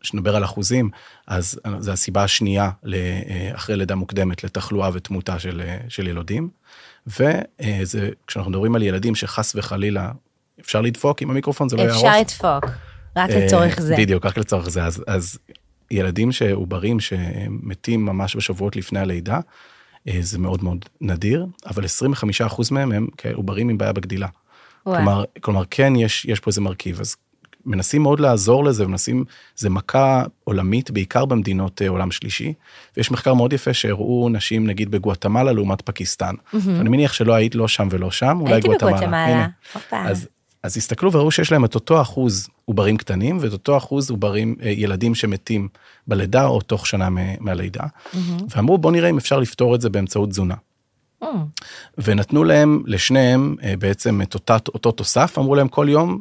כשנדבר על אחוזים, אז זה הסיבה השנייה אה, אחרי לידה מוקדמת לתחלואה ותמותה של, אה, של ילודים. וזה, כשאנחנו מדברים על ילדים שחס וחלילה אפשר לדפוק עם המיקרופון, זה לא יהרוס. אפשר לדפוק, רק לצורך אה, זה. בדיוק, רק לצורך זה. אז, אז ילדים שעוברים שמתים ממש בשבועות לפני הלידה, זה מאוד מאוד נדיר, אבל 25% מהם הם עוברים עם בעיה בגדילה. וואו. כלומר, כלומר, כן, יש, יש פה איזה מרכיב. אז מנסים מאוד לעזור לזה, מנסים, זה מכה עולמית, בעיקר במדינות אה, עולם שלישי. ויש מחקר מאוד יפה שהראו נשים, נגיד, בגואטמלה לעומת פקיסטן. אני מניח שלא היית לא שם ולא שם, אולי הייתי גואטמלה. בגואטמלה. הנה. הופה. אז, אז הסתכלו וראו שיש להם את אותו אחוז עוברים קטנים ואת אותו אחוז עוברים, אה, ילדים שמתים בלידה או תוך שנה מ- מהלידה. ואמרו בוא נראה אם אפשר לפתור את זה באמצעות תזונה. Mm. ונתנו להם, לשניהם, בעצם את אותה, אותו תוסף, אמרו להם כל יום,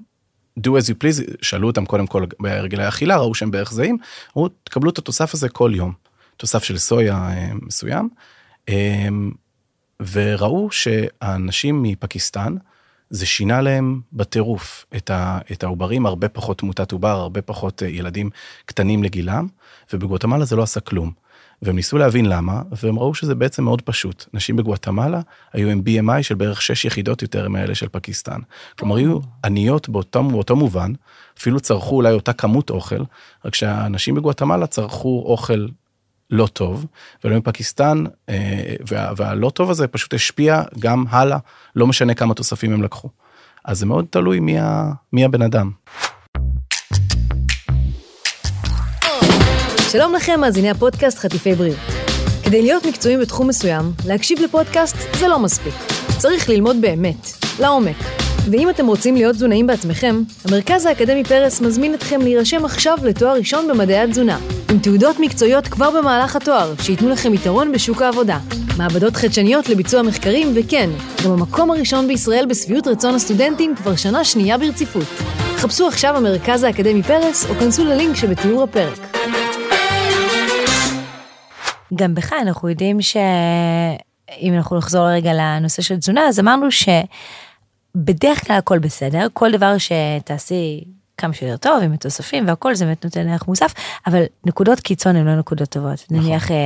do as you please, שאלו אותם קודם כל בהרגלי אכילה, ראו שהם בערך זהים, אמרו, תקבלו את התוסף הזה כל יום, תוסף של סויה אה, מסוים, אה, וראו שהאנשים מפקיסטן, זה שינה להם בטירוף את, ה, את העוברים, הרבה פחות תמותת עובר, הרבה פחות אה, ילדים קטנים לגילם, ובגואטמלה זה לא עשה כלום. והם ניסו להבין למה, והם ראו שזה בעצם מאוד פשוט. נשים בגואטמלה היו עם BMI של בערך 6 יחידות יותר מאלה של פקיסטן. כלומר, היו עניות באותו, באותו מובן, אפילו צרכו אולי אותה כמות אוכל, רק שהנשים בגואטמלה צרכו אוכל לא טוב, ולא מפקיסטן, אה, וה, והלא טוב הזה פשוט השפיע גם הלאה, לא משנה כמה תוספים הם לקחו. אז זה מאוד תלוי מי, ה, מי הבן אדם. שלום לכם, מאזיני הפודקאסט חטיפי בריאות. כדי להיות מקצועיים בתחום מסוים, להקשיב לפודקאסט זה לא מספיק. צריך ללמוד באמת, לעומק. ואם אתם רוצים להיות תזונאים בעצמכם, המרכז האקדמי פרס מזמין אתכם להירשם עכשיו לתואר ראשון במדעי התזונה, עם תעודות מקצועיות כבר במהלך התואר, שייתנו לכם יתרון בשוק העבודה. מעבדות חדשניות לביצוע מחקרים, וכן, גם המקום הראשון בישראל בשביעות רצון הסטודנטים כבר שנה שנייה ברציפות. חפשו עכשיו במרכז האקדמי פרס, או כנסו ללינק שבתיאור הפרק. גם בך אנחנו יודעים שאם אנחנו נחזור רגע לנושא של תזונה אז אמרנו שבדרך כלל הכל בסדר כל דבר שתעשי כמה שיותר טוב עם התוספים והכל זה באמת נותן ערך מוסף אבל נקודות קיצון הן לא נקודות טובות נכון. נניח אה,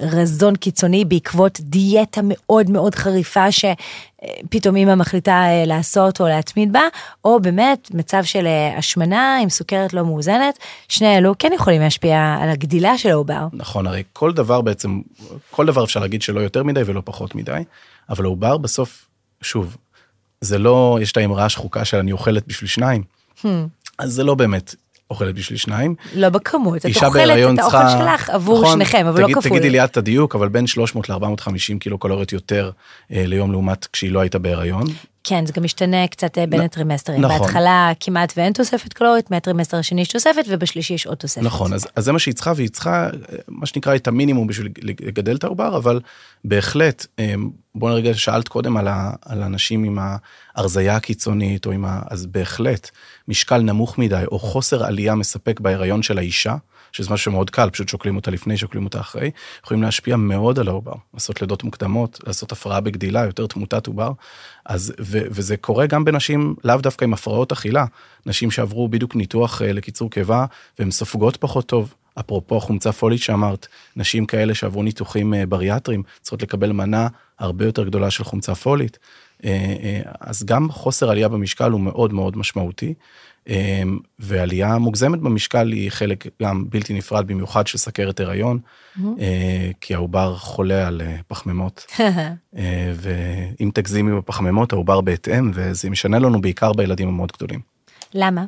רזון קיצוני בעקבות דיאטה מאוד מאוד חריפה שפתאום אמא מחליטה אה, לעשות או להתמיד בה או באמת מצב של אה, השמנה עם סוכרת לא מאוזנת שני אלו כן יכולים להשפיע על הגדילה של העובר. נכון, הרי כל דבר בעצם, כל דבר אפשר להגיד שלא יותר מדי ולא פחות מדי, אבל העובר בסוף, שוב, זה לא, יש את האמרה השחוקה של אני אוכלת בשביל שניים, Hmm. אז זה לא באמת אוכלת בשביל שניים. לא בכמות, את אוכלת את האוכל שלך עבור נכון, שניכם, אבל תגיד, לא כפול. תגידי לי את הדיוק, אבל בין 300 ל-450 קילו קלוריות יותר אה, ליום לעומת כשהיא לא הייתה בהיריון. כן, זה גם משתנה קצת אה, בין הטרימסטרים. נכון. בהתחלה כמעט ואין תוספת קלורית, מהטרימסטר השני יש תוספת, ובשלישי יש עוד תוספת. נכון, אז, אז זה מה שהיא צריכה, והיא צריכה, אה, מה שנקרא, את המינימום בשביל לגדל את העובר, אבל בהחלט, אה, בוא נרגע, שאלת קודם על, ה, על אנשים עם ההרזייה הקיצונית, או עם ה... אז בהחלט, משקל נמוך מדי, או חוסר עלייה מספק בהיריון של האישה, שזה משהו שמאוד קל, פשוט שוקלים אותה לפני, שוקלים אותה אחרי, יכולים להשפיע מאוד על העובר, לעשות לידות מוקדמות, לעשות הפרעה בגדילה, יותר תמותת עובר, אז, ו, וזה קורה גם בנשים, לאו דווקא עם הפרעות אכילה, נשים שעברו בדיוק ניתוח אה, לקיצור קיבה, והן סופגות פחות טוב. אפרופו חומצה פולית שאמרת, נשים כאלה שעברו ניתוחים אה, בריאטריים צריכות לקבל מנה הרבה יותר גדולה של חומצה פולית. אז גם חוסר עלייה במשקל הוא מאוד מאוד משמעותי. ועלייה מוגזמת במשקל היא חלק גם בלתי נפרד במיוחד של סכרת הריון, mm-hmm. כי העובר חולה על פחמימות, ואם תגזימי בפחמימות העובר בהתאם, וזה משנה לנו בעיקר בילדים המאוד גדולים. למה?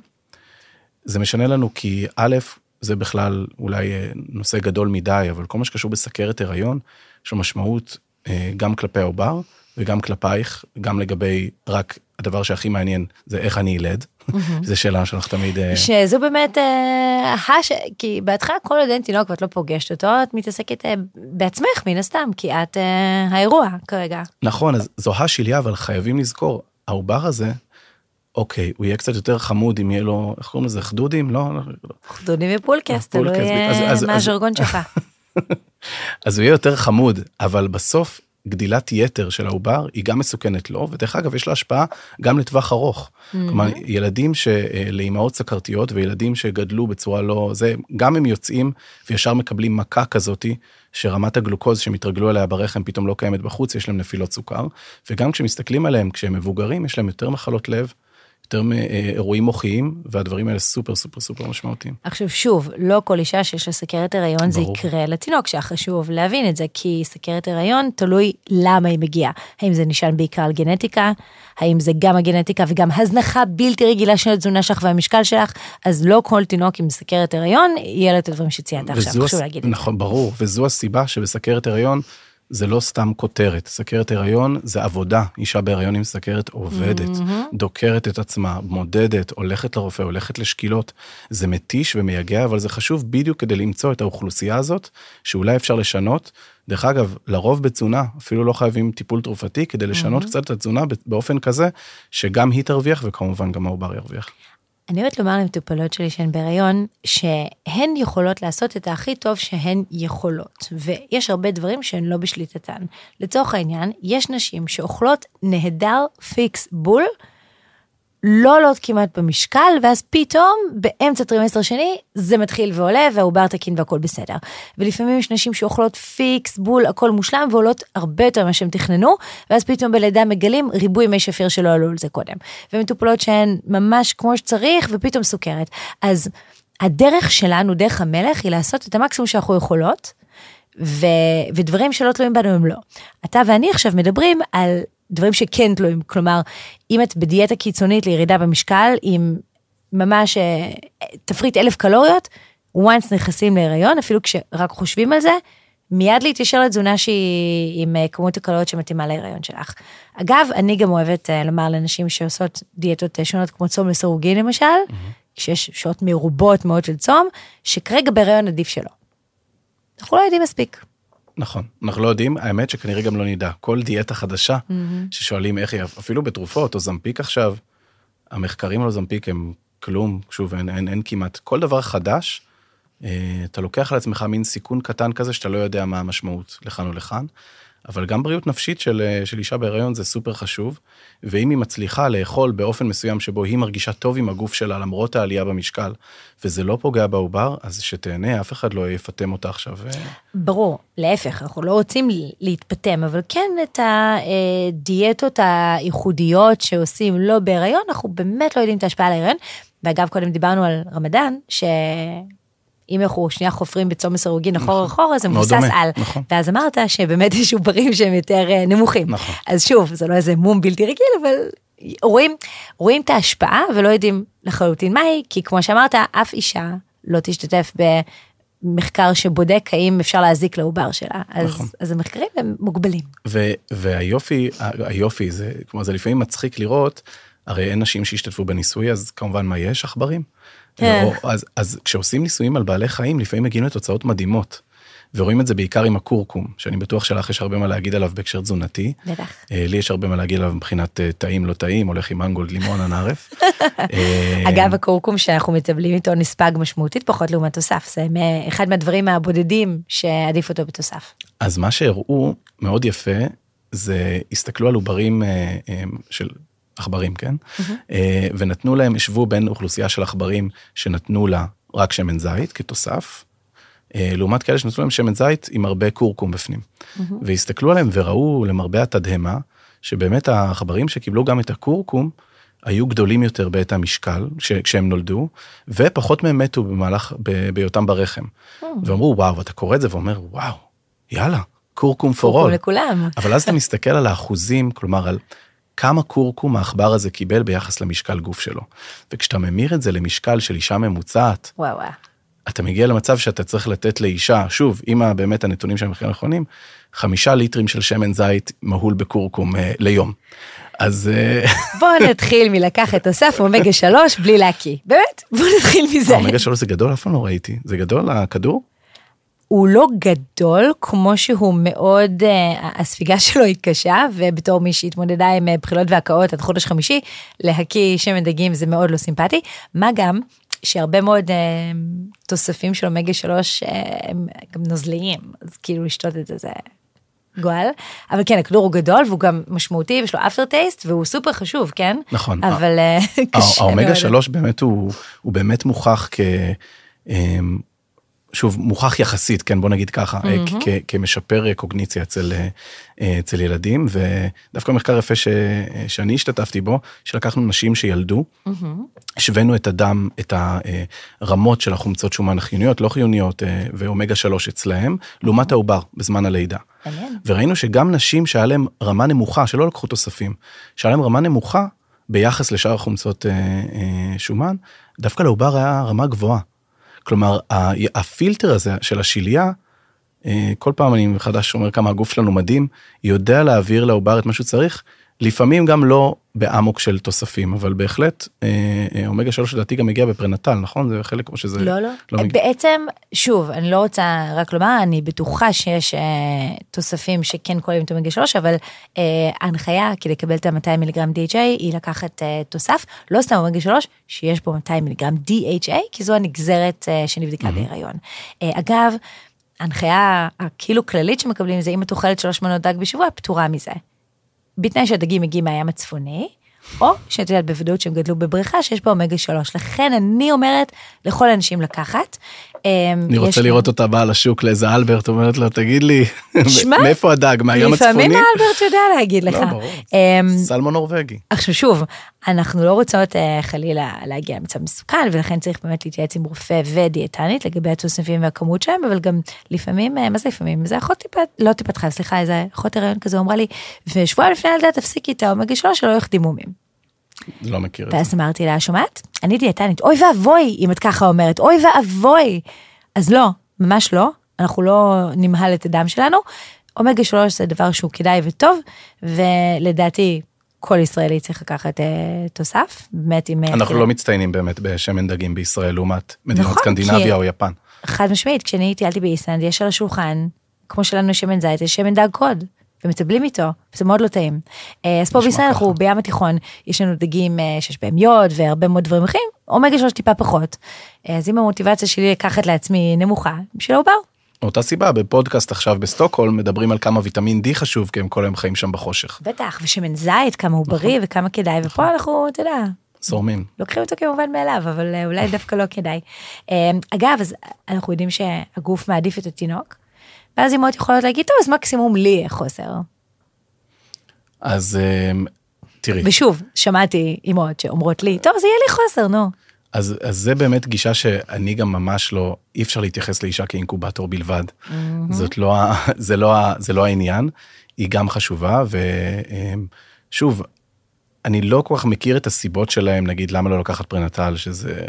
זה משנה לנו כי א', זה בכלל אולי נושא גדול מדי, אבל כל מה שקשור בסכרת הריון, יש לו משמעות גם כלפי העובר וגם כלפייך, גם לגבי רק הדבר שהכי מעניין זה איך אני ילד, זו שאלה שלך תמיד. שזו באמת, הש... כי בהתחלה כל עוד אין תינוק ואת לא פוגשת אותו, את מתעסקת בעצמך מן הסתם, כי את האירוע כרגע. נכון, אז זו השליה, אבל חייבים לזכור, העובר הזה, אוקיי, הוא יהיה קצת יותר חמוד אם יהיה לו, איך קוראים לזה, חדודים? לא? חדודים ופולקס, תלוי מה הז'רגון שלך. אז הוא יהיה יותר חמוד, אבל בסוף גדילת יתר של העובר היא גם מסוכנת לו, ודרך אגב יש לה השפעה גם לטווח ארוך. Mm-hmm. כלומר, ילדים שלאימהות סכרתיות וילדים שגדלו בצורה לא, זה, גם הם יוצאים וישר מקבלים מכה כזאתי, שרמת הגלוקוז שהם התרגלו אליה ברחם פתאום לא קיימת בחוץ, יש להם נפילות סוכר, וגם כשמסתכלים עליהם כשהם מבוגרים, יש להם יותר מחלות לב, יותר מאירועים מוחיים, והדברים האלה סופר סופר סופר משמעותיים. עכשיו שוב, לא כל אישה שיש לה סכרת הריון ברור. זה יקרה לתינוק שלה, חשוב להבין את זה, כי סכרת הריון תלוי למה היא מגיעה. האם זה נשען בעיקר על גנטיקה, האם זה גם הגנטיקה וגם הזנחה בלתי רגילה של התזונה שלך והמשקל שלך, אז לא כל תינוק עם סכרת הריון יהיה לו את הדברים שציינת עכשיו, חשוב להגיד את זה. נכון, ברור, וזו הסיבה שבסכרת הריון, זה לא סתם כותרת, סכרת הריון זה עבודה, אישה בהריון עם סכרת עובדת, mm-hmm. דוקרת את עצמה, מודדת, הולכת לרופא, הולכת לשקילות, זה מתיש ומייגע, אבל זה חשוב בדיוק כדי למצוא את האוכלוסייה הזאת, שאולי אפשר לשנות. דרך אגב, לרוב בתזונה, אפילו לא חייבים טיפול תרופתי, כדי לשנות mm-hmm. קצת את התזונה באופן כזה, שגם היא תרוויח וכמובן גם העובר ירוויח. אני אוהבת לומר למטופלות שלי שהן בהיריון, שהן יכולות לעשות את הכי טוב שהן יכולות, ויש הרבה דברים שהן לא בשליטתן. לצורך העניין, יש נשים שאוכלות נהדר פיקס בול, לא עולות כמעט במשקל, ואז פתאום באמצע טרימסטר שני זה מתחיל ועולה והעובר תקין והכל בסדר. ולפעמים יש נשים שאוכלות פיקס, בול, הכל מושלם ועולות הרבה יותר ממה שהם תכננו, ואז פתאום בלידה מגלים ריבוי מי שפיר שלא עלו על זה קודם. ומטופלות שהן ממש כמו שצריך ופתאום סוכרת. אז הדרך שלנו, דרך המלך, היא לעשות את המקסימום שאנחנו יכולות, ו... ודברים שלא תלויים בנו הם לא. אתה ואני עכשיו מדברים על דברים שכן תלויים, כלומר, אם את בדיאטה קיצונית לירידה במשקל, עם ממש אה, תפריט אלף קלוריות, once נכנסים להיריון, אפילו כשרק חושבים על זה, מיד להתיישר לתזונה שהיא עם אה, כמות הקלוריות שמתאימה להיריון שלך. אגב, אני גם אוהבת אה, לומר לנשים שעושות דיאטות שונות כמו צום לסירוגין למשל, mm-hmm. כשיש שעות מרובות מאוד של צום, שכרגע בהיריון עדיף שלא. אנחנו לא יודעים מספיק. נכון, אנחנו לא יודעים, האמת שכנראה גם לא נדע. כל דיאטה חדשה mm-hmm. ששואלים איך היא, אפילו בתרופות, או זמפיק עכשיו, המחקרים על זמפיק הם כלום, שוב, אין, אין, אין כמעט, כל דבר חדש, אה, אתה לוקח על עצמך מין סיכון קטן כזה שאתה לא יודע מה המשמעות לכאן או לכאן. אבל גם בריאות נפשית של, אה, של אישה בהיריון זה סופר חשוב, ואם היא מצליחה לאכול באופן מסוים שבו היא מרגישה טוב עם הגוף שלה למרות העלייה במשקל, וזה לא פוגע בעובר, אז שתהנה, אף אחד לא יפטם אותה עכשיו. אה. ברור, להפך, אנחנו לא רוצים להתפטם, אבל כן את הדיאטות הייחודיות שעושים לא בהיריון, אנחנו באמת לא יודעים את ההשפעה על ההיריון. ואגב, קודם דיברנו על רמדאן, ש... אם אנחנו שנייה חופרים בצום מסרוגין אחורה נכון. אחורה, זה מבוסס על. נכון. ואז אמרת שבאמת יש עוברים שהם יותר אה, נמוכים. נכון. אז שוב, זה לא איזה מום בלתי רגיל, אבל רואים, רואים את ההשפעה ולא יודעים לחלוטין מהי, כי כמו שאמרת, אף אישה לא תשתתף במחקר שבודק האם אפשר להזיק לעובר שלה. אז, נכון. אז המחקרים הם מוגבלים. ו, והיופי, היופי זה, כלומר זה לפעמים מצחיק לראות, הרי אין נשים שהשתתפו בניסוי, אז כמובן מה יש? עכברים. כן. לא, אז, אז כשעושים ניסויים על בעלי חיים, לפעמים מגיעים לתוצאות מדהימות. ורואים את זה בעיקר עם הכורכום, שאני בטוח שלך יש הרבה מה להגיד עליו בהקשר תזונתי. בטח. אה, לי יש הרבה מה להגיד עליו מבחינת אה, טעים לא טעים, הולך עם מנגולד לימון הנערף. אה, אגב, הכורכום שאנחנו מטבלים איתו נספג משמעותית פחות לעומת תוסף, זה אחד מהדברים הבודדים שעדיף אותו בתוסף. אז מה שהראו מאוד יפה, זה הסתכלו על עוברים של עכברים, כן? Mm-hmm. ונתנו להם, השוו בין אוכלוסייה של עכברים שנתנו לה רק שמן זית כתוסף, אה, לעומת כאלה שנתנו להם שמן זית עם הרבה קורקום בפנים. Mm-hmm. והסתכלו עליהם וראו למרבה התדהמה, שבאמת העכברים שקיבלו גם את הכורכום, היו גדולים יותר בעת המשקל ש- כשהם נולדו, ופחות מהם מתו במהלך, ב- בהיותם ברחם. ואמרו, וואו, אתה קורא את זה ואומר, וואו, יאללה, כורכום פור קורקום. לכולם. אבל אז אתה מסתכל על האחוזים, כלומר על כמה כורכום העכבר הזה קיבל ביחס למשקל גוף שלו. וכשאתה ממיר את זה למשקל של אישה ממוצעת, וואו. אתה מגיע למצב שאתה צריך לתת לאישה, שוב, אם באמת הנתונים שהם הכי נכונים, חמישה ליטרים של שמן זית מהול בכורכום אה, ליום. אז אה, בואו נתחיל מלקחת תוסף אומגה 3 בלי להקיא. באמת, בואו נתחיל מזה. האומגה שלוש זה גדול, אף פעם לא ראיתי. זה גדול הכדור? הוא לא גדול כמו שהוא מאוד, אה, הספיגה שלו היא קשה, ובתור מי שהתמודדה עם אה, בחילות והקאות עד חודש חמישי, להקיא שמן דגים זה מאוד לא סימפטי. מה גם שהרבה מאוד אה, תוספים של אומגה 3 אה, הם גם נוזליים, אז כאילו לשתות את זה זה גועל. אבל כן, הכדור הוא גדול והוא גם משמעותי, יש לו אפטר טייסט והוא סופר חשוב, כן? נכון. אבל קשה מאוד. האומגה שלוש באמת הוא, הוא באמת מוכח כ... שוב, מוכח יחסית, כן, בוא נגיד ככה, mm-hmm. כ- כמשפר קוגניציה אצל, אה, אצל ילדים, ודווקא מחקר יפה ש, שאני השתתפתי בו, שלקחנו נשים שילדו, mm-hmm. השווינו את הדם, את הרמות של החומצות שומן החיוניות, לא חיוניות, אה, ואומגה 3 אצלהם, לעומת העובר בזמן הלידה. וראינו שגם נשים שהיה להם רמה נמוכה, שלא לקחו תוספים, שהיה להם רמה נמוכה ביחס לשאר החומצות אה, אה, שומן, דווקא לעובר היה רמה גבוהה. כלומר, הפילטר הזה של השלייה, אה, כל פעם אני מחדש אומר כמה הגוף שלנו מדהים, יודע להעביר לעובר את מה שהוא צריך, לפעמים גם לא באמוק של תוספים, אבל בהחלט אה, אה, אומגה 3 לדעתי גם מגיע בפרנטל, נכון? זה חלק כמו שזה... לא, לא. מגיע. בעצם, שוב, אני לא רוצה רק לומר, אני בטוחה שיש אה, תוספים שכן כוללים את אומגה 3, אבל אה, ההנחיה כי לקבל את ה-200 מיליגרם DHA היא לקחת אה, תוסף, לא סתם אומגה 3, שיש בו 200 מיליגרם DHA, כי זו הנגזרת אה, שנבדקה בהיריון. אה, אגב, ההנחיה הכאילו כללית שמקבלים זה אם את אוכלת שלוש מנות דג בשבוע, פטורה מזה. בתנאי שהדגים מגיעים מהים הצפוני, או שאת יודעת בוודאות שהם גדלו בבריכה שיש בה אומגה 3. לכן אני אומרת לכל האנשים לקחת. אמ, אני רוצה יש- לראות אותה באה לשוק לאיזה אלברט, אומרת לו, תגיד לי, שמע, מאיפה הדג, מהים הצפוני? לפעמים האלברט יודע להגיד לך. לא, ברור. אמ, סלמון נורבגי. עכשיו שוב, אנחנו לא רוצות אה, חלילה להגיע למצב מסוכן, ולכן צריך באמת להתייעץ עם רופא ודיאטנית לגבי התוספים והכמות שלהם, אבל גם לפעמים, אה, מה זה לפעמים? זה אחות טיפת, לא טיפת חלב, סליחה, איזה אחות הריון כזה אמרה לי, ושבועיים לפני הלידה תפסיקי את האומגה שלוש שלא יחדי מומים. לא מכיר את זה. ואז אמרתי לה, שומעת? אני דיאטנית, אוי ואבוי אם את ככה אומרת, אוי ואבוי. אז לא, ממש לא, אנחנו לא נמהל את הדם שלנו. אומגה 3 זה דבר שהוא כדאי וטוב, ולדעתי כל ישראלי צריך לקחת אה, תוסף, באמת עם... אה, אנחנו לא מצטיינים באמת בשמן דגים בישראל לעומת מדינות נכון, סקנדינביה כי- או יפן. חד משמעית, כשאני טיילתי באיסלנד, יש על השולחן, כמו שלנו יש שמן זית, יש שמן דג קוד, ומטבלים איתו, וזה מאוד לא טעים. אה, אז פה בישראל אנחנו. בים התיכון, יש לנו דגים אה, שיש בהם יוד והרבה מאוד דברים אחרים, אומגה שלוש טיפה פחות. אה, אז אם המוטיבציה שלי לקחת לעצמי נמוכה, בשביל העובר. מאותה סיבה בפודקאסט עכשיו בסטוקהולם מדברים על כמה ויטמין D חשוב כי הם כל היום חיים שם בחושך. בטח, ושמן זית, כמה הוא בריא וכמה כדאי, ופה אנחנו, אתה יודע, זורמים. לוקחים אותו כמובן מאליו, אבל אולי דווקא לא כדאי. אגב, אז אנחנו יודעים שהגוף מעדיף את התינוק, ואז אמהות יכולות להגיד, טוב, אז מקסימום לי יהיה חוסר. אז אמ, תראי, ושוב, שמעתי אמהות שאומרות לי, טוב, אז יהיה לי חוסר, נו. אז, אז זה באמת גישה שאני גם ממש לא, אי אפשר להתייחס לאישה כאינקובטור בלבד. זאת לא, זה לא, זה לא העניין, היא גם חשובה, ושוב, אני לא כל כך מכיר את הסיבות שלהם, נגיד למה לא לקחת פרנטל, שזה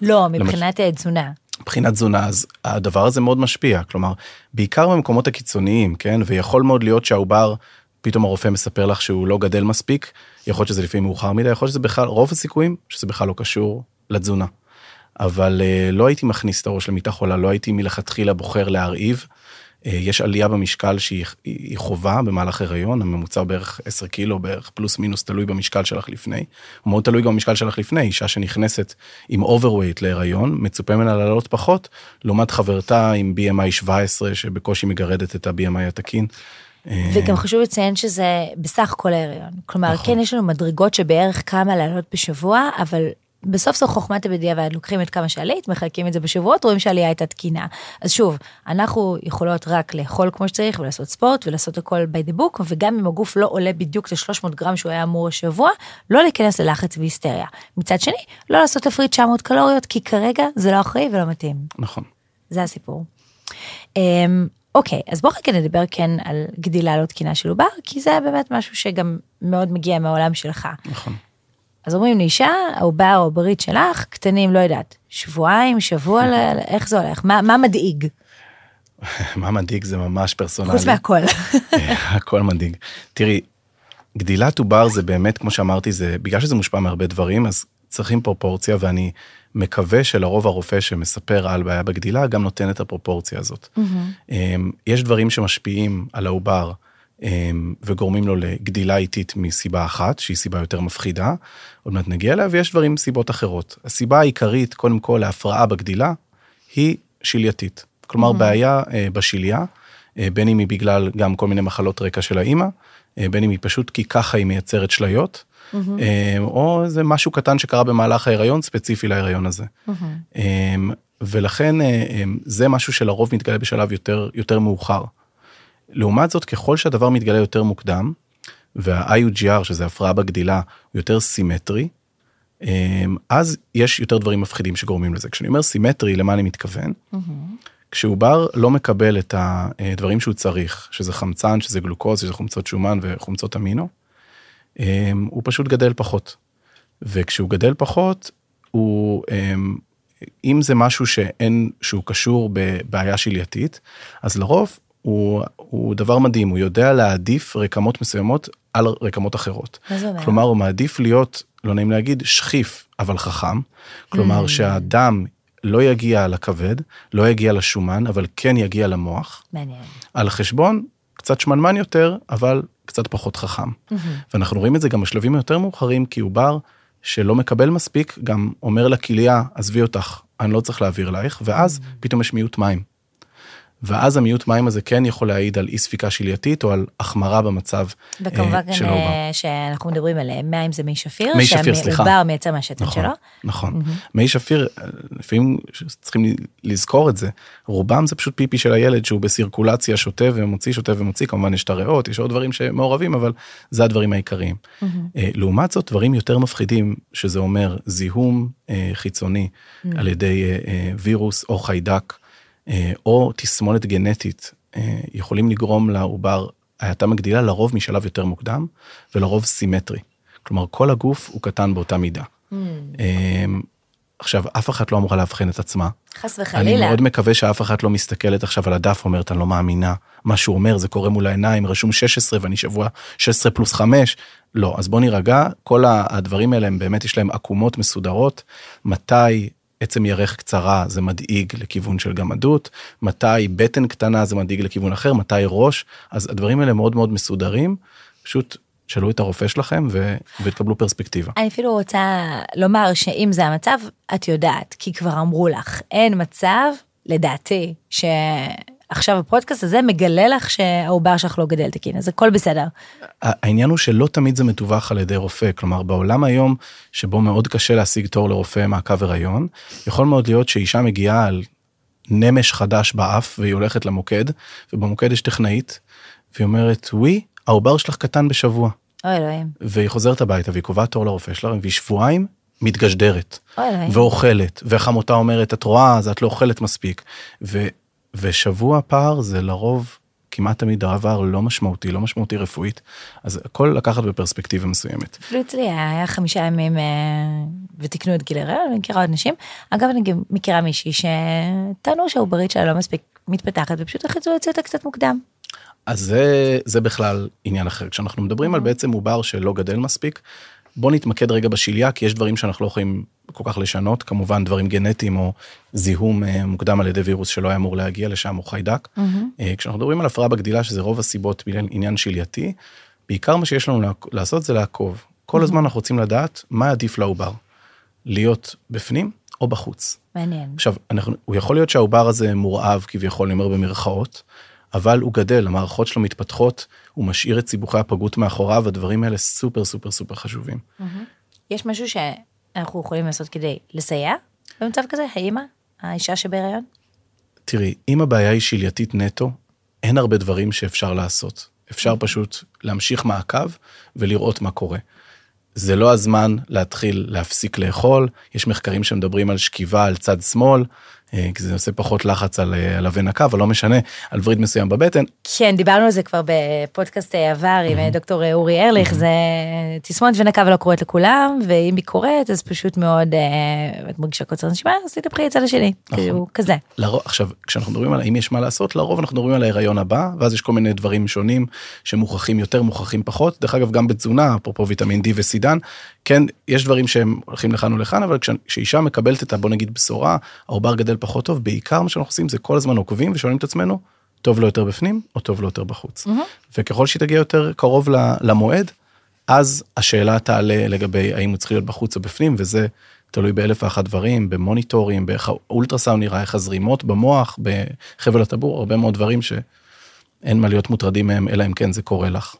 לא, מבחינת אה, תזונה. מבחינת תזונה, אז הדבר הזה מאוד משפיע, כלומר, בעיקר במקומות הקיצוניים, כן, ויכול מאוד להיות שהעובר, פתאום הרופא מספר לך שהוא לא גדל מספיק, יכול להיות שזה לפעמים מאוחר מדי, יכול להיות שזה בכלל, רוב הסיכויים שזה בכלל לא קשור לתזונה. אבל אה, לא הייתי מכניס את הראש למיטה חולה, לא הייתי מלכתחילה בוחר להרעיב. אה, יש עלייה במשקל שהיא היא חובה במהלך הריון, הממוצע בערך 10 קילו, בערך פלוס מינוס תלוי במשקל שלך לפני. הוא מאוד תלוי גם במשקל שלך לפני, אישה שנכנסת עם overweight להיריון, מצופה ממנה לעלות פחות, לעומת חברתה עם BMI 17 שבקושי מגרדת את ה-BMI התקין. אה, וגם חשוב לציין שזה בסך כל ההריון. כלומר, נכון. כן, יש לנו מדרגות שבערך כמה לעלות בשבוע, אבל בסוף זו חוכמת הבדיעבד, לוקחים את כמה שעלית, מחלקים את זה בשבועות, רואים שהעלייה הייתה תקינה. אז שוב, אנחנו יכולות רק לאכול כמו שצריך ולעשות ספורט ולעשות הכל by the book, וגם אם הגוף לא עולה בדיוק את ה-300 גרם שהוא היה אמור השבוע, לא להיכנס ללחץ והיסטריה. מצד שני, לא לעשות תפריט 900 קלוריות, כי כרגע זה לא אחראי ולא מתאים. נכון. זה הסיפור. אמ, אוקיי, אז בואו רגע נדבר כן על גדילה לא תקינה של עובר, כי זה באמת משהו שגם מאוד מגיע מהעולם שלך. נכון. אז אומרים לאישה, העובר או הברית שלך, קטנים, לא יודעת, שבועיים, שבוע, ל- איך זה הולך? מה, מה מדאיג? מה מדאיג זה ממש פרסונלי. חוץ מהכל. הכל מדאיג. תראי, גדילת עובר זה באמת, כמו שאמרתי, זה בגלל שזה מושפע מהרבה דברים, אז צריכים פרופורציה, ואני מקווה שלרוב הרופא שמספר על בעיה בגדילה, גם נותן את הפרופורציה הזאת. אמ, יש דברים שמשפיעים על העובר. אמ, וגורמים לו לגדילה איטית מסיבה אחת, שהיא סיבה יותר מפחידה, עוד מעט נגיע אליה, ויש דברים סיבות אחרות. הסיבה העיקרית, קודם כל, להפרעה בגדילה, היא שלייתית. כלומר, בעיה אה, בשליה, אה, בין אם היא בגלל גם כל מיני מחלות רקע של האימא, אה, בין אם היא פשוט כי ככה היא מייצרת שליות, אה, או זה משהו קטן שקרה במהלך ההיריון, ספציפי להיריון הזה. אה, ולכן אה, אה, זה משהו שלרוב מתגלה בשלב יותר, יותר מאוחר. לעומת זאת, ככל שהדבר מתגלה יותר מוקדם, וה-IUGR, שזה הפרעה בגדילה, הוא יותר סימטרי, אמ, אז יש יותר דברים מפחידים שגורמים לזה. כשאני אומר סימטרי, למה אני מתכוון? כשעובר לא מקבל את הדברים שהוא צריך, שזה חמצן, שזה גלוקוז, שזה חומצות שומן וחומצות אמינו, אמ, הוא פשוט גדל פחות. וכשהוא גדל פחות, הוא, אמ, אם זה משהו שאין, שהוא קשור בבעיה שלייתית, אז לרוב הוא, הוא דבר מדהים, הוא יודע להעדיף רקמות מסוימות על רקמות אחרות. מה זה אומר? כלומר, הוא מעדיף להיות, לא נעים להגיד, שכיף, אבל חכם. כלומר, Mm. שהדם לא יגיע לכבד, לא יגיע לשומן, אבל כן יגיע למוח. מעניין. על חשבון קצת שמנמן יותר, אבל קצת פחות חכם. ואנחנו רואים את זה גם בשלבים היותר מאוחרים, כי עובר שלא מקבל מספיק, גם אומר לכליה, עזבי אותך, אני לא צריך להעביר אלייך, ואז פתאום יש מיעוט מים. ואז המיעוט מים הזה כן יכול להעיד על אי ספיקה שלייתית או על החמרה במצב אה, וכמובן של העובר. אה, שאנחנו מדברים על מים זה מי שפיר, מי שפיר, סליחה. שהעובר מייצר מהשתן נכון, שלו. נכון. מי שפיר, אה, לפעמים צריכים לזכור את זה, רובם זה פשוט פיפי של הילד שהוא בסירקולציה שותה ומוציא, שותה ומוציא, כמובן יש את הריאות, יש עוד דברים שמעורבים, אבל זה הדברים העיקריים. אה, לעומת זאת, דברים יותר מפחידים, שזה אומר זיהום חיצוני על ידי וירוס או חיידק, או תסמונת גנטית, אה, יכולים לגרום לעובר האטה מגדילה לרוב משלב יותר מוקדם, ולרוב סימטרי. כלומר, כל הגוף הוא קטן באותה מידה. אמ, עכשיו, אף אחת לא אמורה לאבחן את עצמה. חס אני וחלילה. מאוד מקווה שאף אחת לא מסתכלת עכשיו על הדף ואומרת, אני לא מאמינה, מה שהוא אומר, זה קורה מול העיניים, רשום 16 ואני שבוע 16 פלוס 5. לא, אז בוא נירגע, כל הדברים האלה הם באמת יש להם עקומות מסודרות, מתי עצם ירך קצרה זה מדאיג לכיוון של גמדות, מתי בטן קטנה זה מדאיג לכיוון אחר, מתי ראש, אז הדברים האלה מאוד מאוד מסודרים, פשוט שאלו את הרופא שלכם ו- ותקבלו פרספקטיבה. אני אפילו רוצה לומר שאם זה המצב, את יודעת, כי כבר אמרו לך, אין מצב, לדעתי, שעכשיו הפודקאסט הזה מגלה לך שהעובר שלך לא גדל תקין, אז הכל בסדר. העניין הוא שלא תמיד זה מדווח על ידי רופא, כלומר בעולם היום שבו מאוד קשה להשיג תור לרופא מעקב הריון, יכול מאוד להיות שאישה מגיעה על נמש חדש באף והיא הולכת למוקד, ובמוקד יש טכנאית, והיא אומרת, ווי, העובר שלך קטן בשבוע, אוי אלוהים, והיא חוזרת הביתה והיא קובעת תור לרופא שלה, והיא שבועיים מתגשדרת, אוי. ואוכלת, וחמותה אומרת, את רואה, אז את לא אוכלת מספיק, ו, ושבוע פער זה לרוב כמעט תמיד דבר לא משמעותי, לא משמעותי רפואית, אז הכל לקחת בפרספקטיבה מסוימת. אפילו אצלי היה חמישה ימים אה, ותיקנו את גיל הריון, אני מכירה עוד נשים. אגב, אני גם מכירה מישהי שטענו שהעוברית שלה לא מספיק מתפתחת ופשוט החליטו להוציא אותה קצת מוקדם. אז זה, זה בכלל עניין אחר. כשאנחנו מדברים על בעצם עובר שלא גדל מספיק, בוא נתמקד רגע בשליה, כי יש דברים שאנחנו לא יכולים כל כך לשנות, כמובן דברים גנטיים או זיהום אה, מוקדם על ידי וירוס שלא היה אמור להגיע לשם או חיידק. אה, כשאנחנו מדברים על הפרעה בגדילה, שזה רוב הסיבות בגלל עניין שלייתי, בעיקר מה שיש לנו לעשות זה לעקוב. כל הזמן אנחנו רוצים לדעת מה עדיף לעובר, להיות בפנים או בחוץ. מעניין. עכשיו, אנחנו, הוא יכול להיות שהעובר הזה מורעב כביכול, אני אומר במרכאות, אבל הוא גדל, המערכות שלו מתפתחות, הוא משאיר את סיבוכי הפגות מאחוריו, הדברים האלה סופר סופר סופר חשובים. יש משהו אנחנו יכולים לעשות כדי לסייע במצב כזה? האמא? האישה שבהיריון? תראי, אם הבעיה היא שלייתית נטו, אין הרבה דברים שאפשר לעשות. אפשר פשוט להמשיך מעקב ולראות מה קורה. זה לא הזמן להתחיל להפסיק לאכול, יש מחקרים שמדברים על שכיבה על צד שמאל, כי זה עושה פחות לחץ על, אה, על אבן הקו, אבל לא משנה, על וריד מסוים בבטן. כן, דיברנו על זה כבר בפודקאסט עבר עם אה, דוקטור אורי ארליך, זה תסמונת ונקה ולא קורית לכולם, ואם היא קורית אז פשוט מאוד, את מרגישה קוצר נשימה, אז תתהפכי לצד השני, נכון. כאילו כזה. לרוב, עכשיו, כשאנחנו מדברים על האם יש מה לעשות, לרוב אנחנו מדברים על ההיריון הבא, ואז יש כל מיני דברים שונים שמוכחים יותר, מוכחים פחות. דרך אגב, גם בתזונה, אפרופו ויטמין D וסידן, כן, יש דברים שהם הולכים לכאן ולכאן, אבל כשאישה מקבלת את ה... בוא נגיד בשורה, העובר גדל פחות טוב, בעיקר מה שאנחנו עושים זה כל הזמן עוקבים ושואלים את עצמנו, טוב לו יותר בפנים או טוב לו יותר בחוץ. Mm-hmm. וככל שהיא תגיע יותר קרוב למועד, אז השאלה תעלה לגבי האם הוא צריך להיות בחוץ או בפנים, וזה תלוי באלף ואחת דברים, במוניטורים, באיך האולטרסאונד נראה, איך הזרימות במוח, בחבל הטבור, הרבה מאוד דברים שאין מה להיות מוטרדים מהם, אלא אם כן זה קורה לך.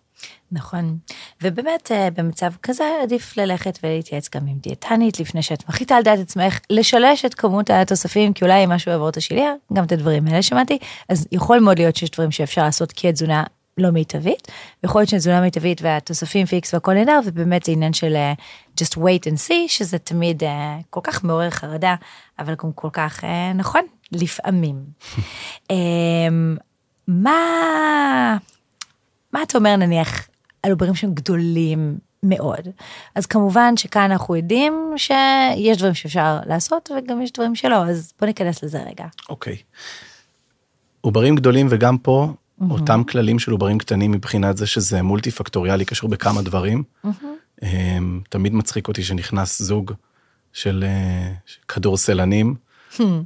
נכון, ובאמת אה, במצב כזה עדיף ללכת ולהתייעץ גם עם דיאטנית לפני שאת מחליטה על דעת עצמך, לשלש את כמות התוספים, כי אולי משהו יעבור את השיליה, גם את הדברים האלה שמעתי, אז יכול מאוד להיות שיש דברים שאפשר לעשות כי התזונה לא מיטבית, יכול להיות שתזונה מיטבית והתוספים פיקס והכל נהדר, ובאמת זה עניין של uh, just wait and see, שזה תמיד uh, כל כך מעורר חרדה, אבל גם כל כך uh, נכון, לפעמים. um, מה, מה אתה אומר נניח על עוברים שהם גדולים מאוד. אז כמובן שכאן אנחנו יודעים שיש דברים שאפשר לעשות וגם יש דברים שלא, אז בוא ניכנס לזה רגע. אוקיי. Okay. עוברים גדולים וגם פה mm-hmm. אותם כללים של עוברים קטנים מבחינת זה שזה מולטי פקטוריאלי קשור בכמה דברים. Mm-hmm. תמיד מצחיק אותי שנכנס זוג של אה, כדורסלנים.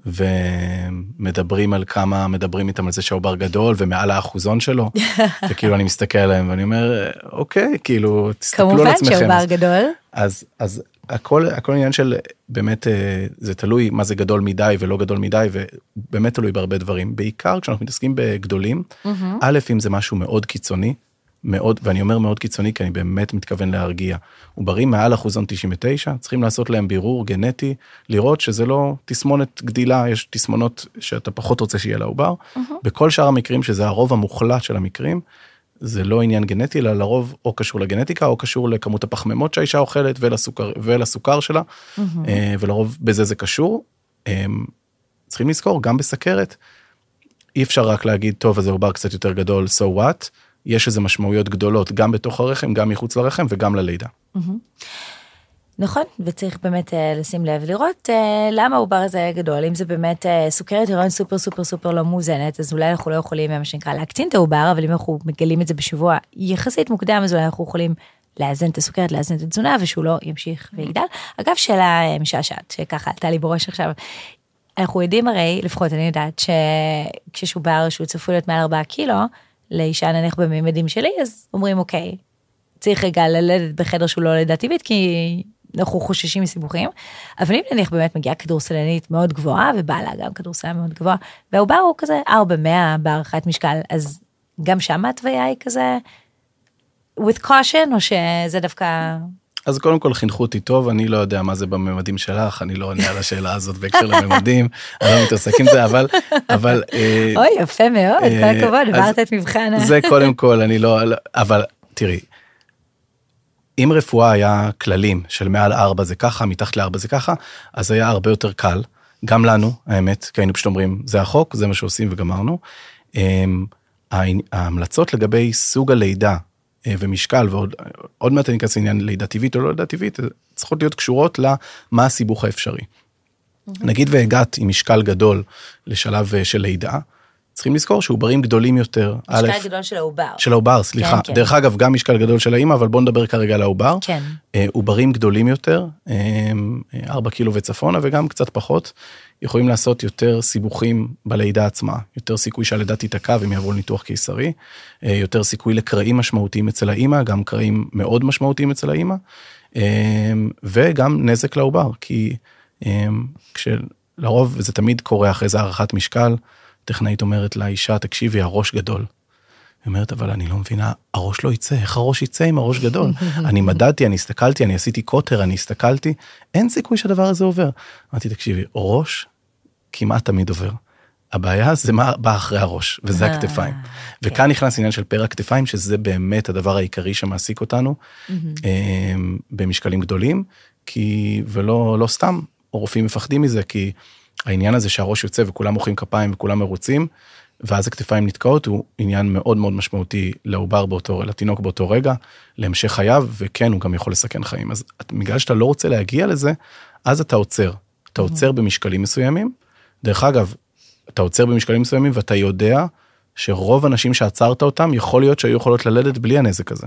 ומדברים על כמה מדברים איתם על זה שהעובר גדול ומעל האחוזון שלו וכאילו אני מסתכל עליהם ואני אומר אוקיי כאילו תסתכלו על עצמכם. כמובן שהעובר גדול. אז אז הכל הכל עניין של באמת אה, זה תלוי מה זה גדול מדי ולא גדול מדי ובאמת תלוי בהרבה דברים בעיקר כשאנחנו מתעסקים בגדולים א' אם זה משהו מאוד קיצוני מאוד, ואני אומר מאוד קיצוני כי אני באמת מתכוון להרגיע. עוברים מעל אחוזון 99, צריכים לעשות להם בירור גנטי, לראות שזה לא תסמונת גדילה, יש תסמונות שאתה פחות רוצה שיהיה לעובר. Mm-hmm. בכל שאר המקרים, שזה הרוב המוחלט של המקרים, זה לא עניין גנטי, אלא לרוב או קשור לגנטיקה, או קשור לכמות הפחמימות שהאישה אוכלת ולסוכר, ולסוכר שלה, mm-hmm. ולרוב בזה זה קשור. צריכים לזכור, גם בסכרת, אי אפשר רק להגיד, טוב, אז זה עובר קצת יותר גדול, so what. יש איזה משמעויות גדולות גם בתוך הרחם, גם מחוץ לרחם וגם ללידה. נכון, וצריך באמת uh, לשים לב לראות uh, למה העובר הזה היה גדול, אם זה באמת uh, סוכרת הריון סופר סופר סופר לא מאוזנת, אז אולי אנחנו לא יכולים, מה שנקרא, להקטין את העובר, אבל אם אנחנו מגלים את זה בשבוע יחסית מוקדם, אז אולי אנחנו יכולים לאזן את הסוכרת, לאזן את התזונה, ושהוא לא ימשיך ויגדל. אגב, שאלה משעשעת, שככה עלתה לי בראש עכשיו, אנחנו יודעים הרי, לפחות אני יודעת, שכשיש עובר שהוא צפוי להיות מעל 4 קילו, לאישה נניח בממדים שלי, אז אומרים אוקיי, צריך רגע ללדת בחדר שהוא לא לידה טבעית, כי אנחנו חוששים מסיבוכים, אבל אם נניח באמת מגיעה כדורסלנית מאוד גבוהה, ובעלה גם כדורסלן מאוד גבוה, והעובר הוא כזה 400 בהערכת משקל, אז גם שם ההתוויה היא כזה with caution, או שזה דווקא אז קודם כל חינכו אותי טוב, אני לא יודע מה זה בממדים שלך, אני לא עונה על השאלה הזאת בהקשר לממדים, אני לא מתעסק עם זה, אבל, אבל... אה, אוי, יפה מאוד, כל אה, הכבוד, עברת את מבחן. זה קודם כל, אני לא, אבל תראי, אם רפואה היה כללים של מעל ארבע זה ככה, מתחת לארבע זה ככה, אז היה הרבה יותר קל, גם לנו, האמת, כי היינו פשוט אומרים, זה החוק, זה מה שעושים וגמרנו. אמ, ההמלצות לגבי סוג הלידה ומשקל ועוד מעט אני אכנס לעניין לידה טבעית או לא לידה טבעית צריכות להיות קשורות למה הסיבוך האפשרי. נגיד והגעת עם משקל גדול לשלב אה, של לידה. צריכים לזכור שעוברים גדולים יותר. משקל א', גדול של העובר. של העובר, סליחה. כן, כן. דרך אגב, גם משקל גדול של האמא, אבל בוא נדבר כרגע על העובר. כן. אה, עוברים גדולים יותר, 4 קילו וצפונה וגם קצת פחות. יכולים לעשות יותר סיבוכים בלידה עצמה, יותר סיכוי שהלידה תיתקע והם יעברו לניתוח קיסרי, אה, יותר סיכוי לקרעים משמעותיים אצל האימא, גם קרעים מאוד משמעותיים אצל האימא, אה, וגם נזק לעובר, כי אה, כשלרוב זה תמיד קורה אחרי זה הערכת משקל, טכנאית אומרת לאישה, תקשיבי, הראש גדול. היא אומרת, אבל אני לא מבינה, הראש לא יצא, איך הראש יצא עם הראש גדול? אני מדדתי, אני הסתכלתי, אני עשיתי קוטר, אני הסתכלתי, אין סיכוי שהדבר הזה עובר. אמרתי, תקשיבי, ראש כמעט תמיד עובר. הבעיה זה מה בא אחרי הראש, וזה אה, הכתפיים. כן. וכאן נכנס עניין של פר הכתפיים, שזה באמת הדבר העיקרי שמעסיק אותנו אה, במשקלים גדולים, כי, ולא לא סתם, רופאים מפחדים מזה, כי העניין הזה שהראש יוצא וכולם מוחאים כפיים וכולם מרוצים, ואז הכתפיים נתקעות, הוא עניין מאוד מאוד משמעותי לעובר באותו, לתינוק באותו רגע, להמשך חייו, וכן, הוא גם יכול לסכן חיים. אז בגלל שאתה לא רוצה להגיע לזה, אז אתה עוצר. אתה עוצר במשקלים מסוימים. דרך אגב, אתה עוצר במשקלים מסוימים ואתה יודע שרוב הנשים שעצרת אותם יכול להיות שהיו יכולות ללדת בלי הנזק הזה.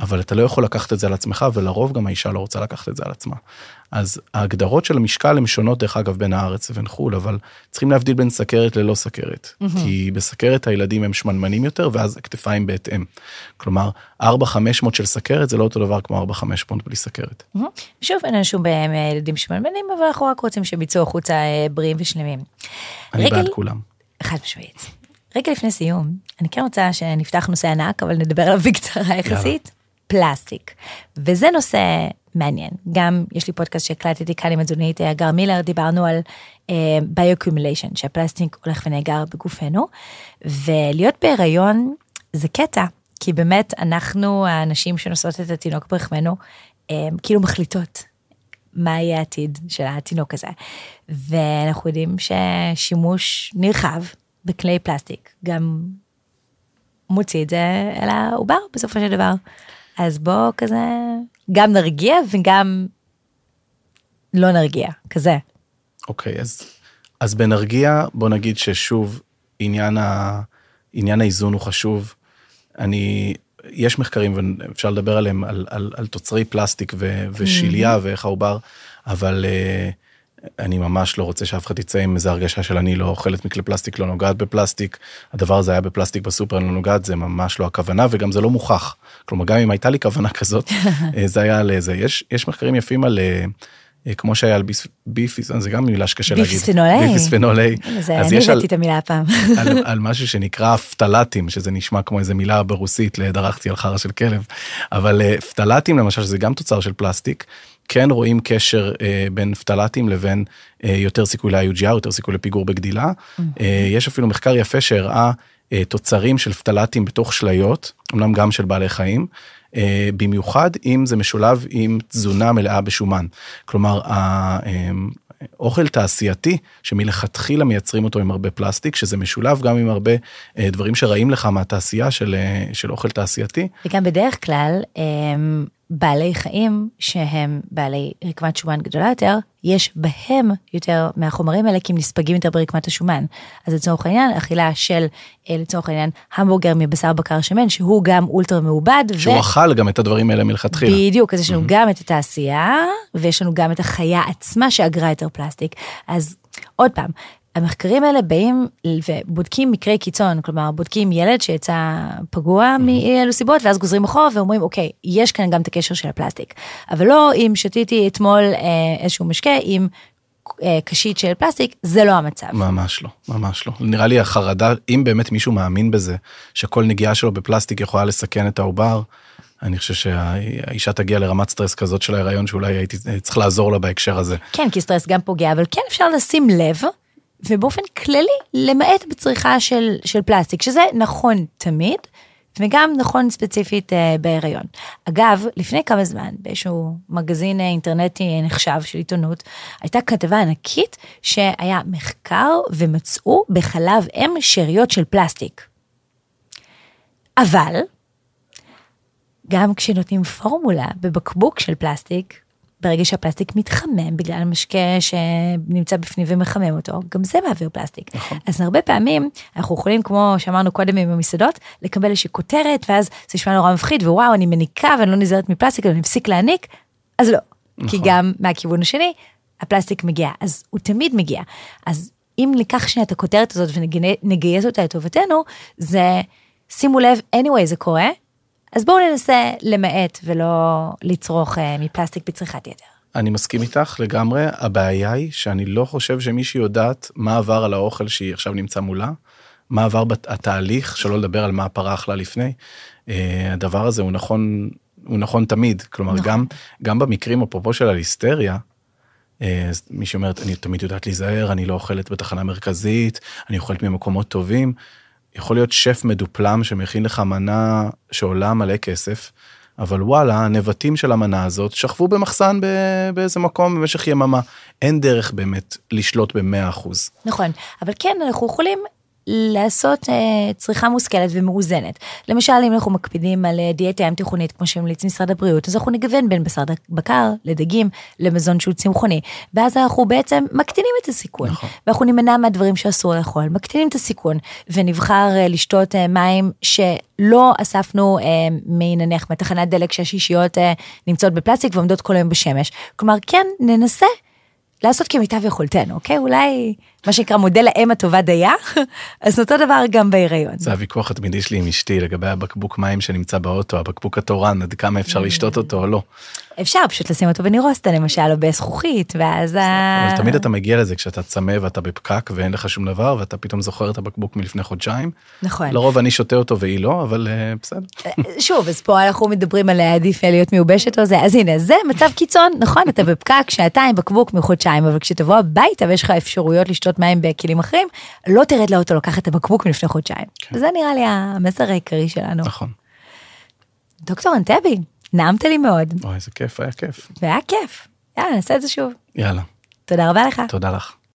אבל אתה לא יכול לקחת את זה על עצמך ולרוב גם האישה לא רוצה לקחת את זה על עצמה. אז ההגדרות של המשקל הן שונות דרך אגב בין הארץ ובין חו"ל אבל צריכים להבדיל בין סכרת ללא סכרת. כי בסכרת הילדים הם שמנמנים יותר ואז הכתפיים בהתאם. כלומר 4-500 של סכרת זה לא אותו דבר כמו 4-500 בלי סכרת. שוב, אין לנו שום בעיה עם אה, ילדים שמלמלים, אבל אנחנו רק רוצים שהם יצאו החוצה אה, בריאים ושלמים. אני רגל- בעד כולם. חד משמעית. רגע לפני סיום, אני כן רוצה שנפתח נושא ענק, אבל נדבר עליו בקצרה יחסית. פלסטיק. וזה נושא מעניין. גם יש לי פודקאסט שהקלטתי כאן עם התזונאית הגר מילר, דיברנו על ביו-קומוליישן, שהפלסטיק הולך ונאגר בגופנו, ולהיות בהיריון זה קטע, כי באמת אנחנו האנשים שנושאות את התינוק ברחמנו, אה, כאילו מחליטות מה יהיה העתיד של התינוק הזה. ואנחנו יודעים ששימוש נרחב בכלי פלסטיק גם מוציא את זה אל העובר בסופו של דבר. אז בוא כזה גם נרגיע וגם לא נרגיע, כזה. אוקיי, אז, אז בנרגיע, בוא נגיד ששוב, עניין, ה, עניין האיזון הוא חשוב. אני, יש מחקרים ואפשר לדבר עליהם, על, על, על תוצרי פלסטיק ו, ושיליה ואיך העובר, אבל uh, אני ממש לא רוצה שאף אחד יצא עם איזה הרגשה של אני לא אוכלת מכלי פלסטיק, לא נוגעת בפלסטיק. הדבר הזה היה בפלסטיק בסופר, אני לא נוגעת, זה ממש לא הכוונה וגם זה לא מוכח. כלומר, גם אם הייתה לי כוונה כזאת, אה, זה היה על זה. יש, יש מחקרים יפים על... אה, אה, כמו שהיה על ביפיס, זה גם מילה שקשה להגיד. אז אני יש על, הבאתי את המילה הפעם. על, על משהו שנקרא פטלטים, שזה נשמע כמו איזה מילה ברוסית לדרכתי על חרא של כלב, אבל פטלטים למשל, שזה גם תוצר של פלסטיק, כן רואים קשר אה, בין פטלטים לבין אה, יותר סיכוי ל-IUGR, יותר סיכוי לפיגור בגדילה. אה, יש אפילו מחקר יפה שהראה אה, תוצרים של פטלטים בתוך שליות, אמנם גם של בעלי חיים, אה, במיוחד אם זה משולב עם תזונה מלאה בשומן. כלומר, ה- אה, אוכל תעשייתי שמלכתחילה מייצרים אותו עם הרבה פלסטיק שזה משולב גם עם הרבה אה, דברים שרעים לך מהתעשייה של, אה, של אוכל תעשייתי. וגם בדרך כלל הם בעלי חיים שהם בעלי רקמת שומן גדולה יותר, יש בהם יותר מהחומרים האלה כי הם נספגים יותר ברקמת השומן. אז לצורך העניין אכילה של אה, לצורך העניין המבורגר מבשר בקר שמן שהוא גם אולטרה מעובד. שהוא אכל גם את הדברים האלה מלכתחילה. בדיוק, אז יש לנו גם את התעשייה, ויש לנו גם את החיה עצמה שאגרה יותר פלסטיק. אז עוד פעם, המחקרים האלה באים ובודקים מקרי קיצון, כלומר בודקים ילד שיצא פגוע מאילו סיבות, ואז גוזרים אחורה ואומרים, אוקיי, יש כאן גם את הקשר של הפלסטיק. אבל לא אם שתיתי אתמול אה, איזשהו משקה עם אה, קשית של פלסטיק, זה לא המצב. ממש לא, ממש לא. נראה לי החרדה, אם באמת מישהו מאמין בזה, שכל נגיעה שלו בפלסטיק יכולה לסכן את העובר, אני חושב שהאישה תגיע לרמת סטרס כזאת של ההיריון שאולי הייתי צריך לעזור לה בהקשר הזה. כן, כי סטרס גם פוגע, אבל כן אפשר לשים לב, ובאופן כללי למעט בצריכה של, של פלסטיק, שזה נכון תמיד, וגם נכון ספציפית אה, בהיריון. אגב, לפני כמה זמן, באיזשהו מגזין אה, אינטרנטי נחשב של עיתונות, הייתה כתבה ענקית שהיה מחקר ומצאו בחלב אם שאריות של פלסטיק. אבל, גם כשנותנים פורמולה בבקבוק של פלסטיק, ברגע שהפלסטיק מתחמם בגלל המשקה שנמצא בפנים ומחמם אותו, גם זה מעביר פלסטיק. נכון. אז הרבה פעמים אנחנו יכולים, כמו שאמרנו קודם עם המסעדות, לקבל איזושהי כותרת, ואז זה נשמע נורא מפחיד, ווואו, אני מניקה ואני לא נזהרת מפלסטיק, אני מפסיק להניק, אז לא. נכון. כי גם מהכיוון השני, הפלסטיק מגיע, אז הוא תמיד מגיע. אז אם ניקח שנייה את הכותרת הזאת ונגייס אותה לטובתנו, זה, שימו לב, anyway זה קורה, אז בואו ננסה למעט ולא לצרוך אה, מפלסטיק בצריכת יתר. אני מסכים איתך לגמרי, הבעיה היא שאני לא חושב שמישהי יודעת מה עבר על האוכל שהיא עכשיו נמצא מולה, מה עבר בת- התהליך, שלא לדבר על מה הפרה אכלה לפני. אה, הדבר הזה הוא נכון, הוא נכון תמיד, כלומר נכון. גם, גם במקרים אפרופו של הליסטריה, אה, מישהי אומרת, אני תמיד יודעת להיזהר, אני לא אוכלת בתחנה מרכזית, אני אוכלת ממקומות טובים. יכול להיות שף מדופלם שמכין לך מנה שעולה מלא כסף, אבל וואלה, הנבטים של המנה הזאת שכבו במחסן באיזה מקום במשך יממה. אין דרך באמת לשלוט במאה אחוז. נכון, אבל כן אנחנו יכולים לעשות אה, צריכה מושכלת ומאוזנת. למשל אם אנחנו מקפידים על אה, דיאטה ים תיכונית כמו שהמליץ משרד הבריאות אז אנחנו נגוון בין בשר בקר לדגים למזון שהוא צמחוני ואז אנחנו בעצם מקטינים את הסיכון נכון. ואנחנו נימנע מהדברים שאסור לאכול מקטינים את הסיכון ונבחר אה, לשתות אה, מים שלא אספנו אה, מנניח מתחנת דלק שהשישיות אה, נמצאות בפלסטיק ועומדות כל היום בשמש כלומר כן ננסה. לעשות כמיטב יכולתנו, אוקיי? אולי מה שנקרא מודל האם הטובה דייה, אז אותו דבר גם בהיריון. זה הוויכוח התמידי שלי עם אשתי לגבי הבקבוק מים שנמצא באוטו, הבקבוק התורן, עד כמה אפשר לשתות אותו או לא. אפשר פשוט לשים אותו בנירוסטה למשל, או בזכוכית, ואז. אבל תמיד אתה מגיע לזה כשאתה צמא ואתה בפקק ואין לך שום דבר ואתה פתאום זוכר את הבקבוק מלפני חודשיים. נכון. לרוב אני שותה אותו והיא לא, אבל אה, בסדר. שוב, אז פה אנחנו מדברים על להעדיף להיות מיובשת או זה, אז הנה, זה מצב קיצון, נכון, אתה בפקק, שעתיים, בקבוק מחודשיים, אבל כשתבוא הביתה ויש לך אפשרויות לשתות מים בכלים אחרים, לא תרד לאוטו לקחת את הבקבוק מלפני חודשיים. זה נראה לי המסר העיקרי שלנו. נכון. דוקטור אנטבי, נעמת לי מאוד, אוי, איזה כיף, היה כיף. והיה כיף. יאללה, נעשה את זה שוב. יאללה, תודה רבה לך. תודה לך.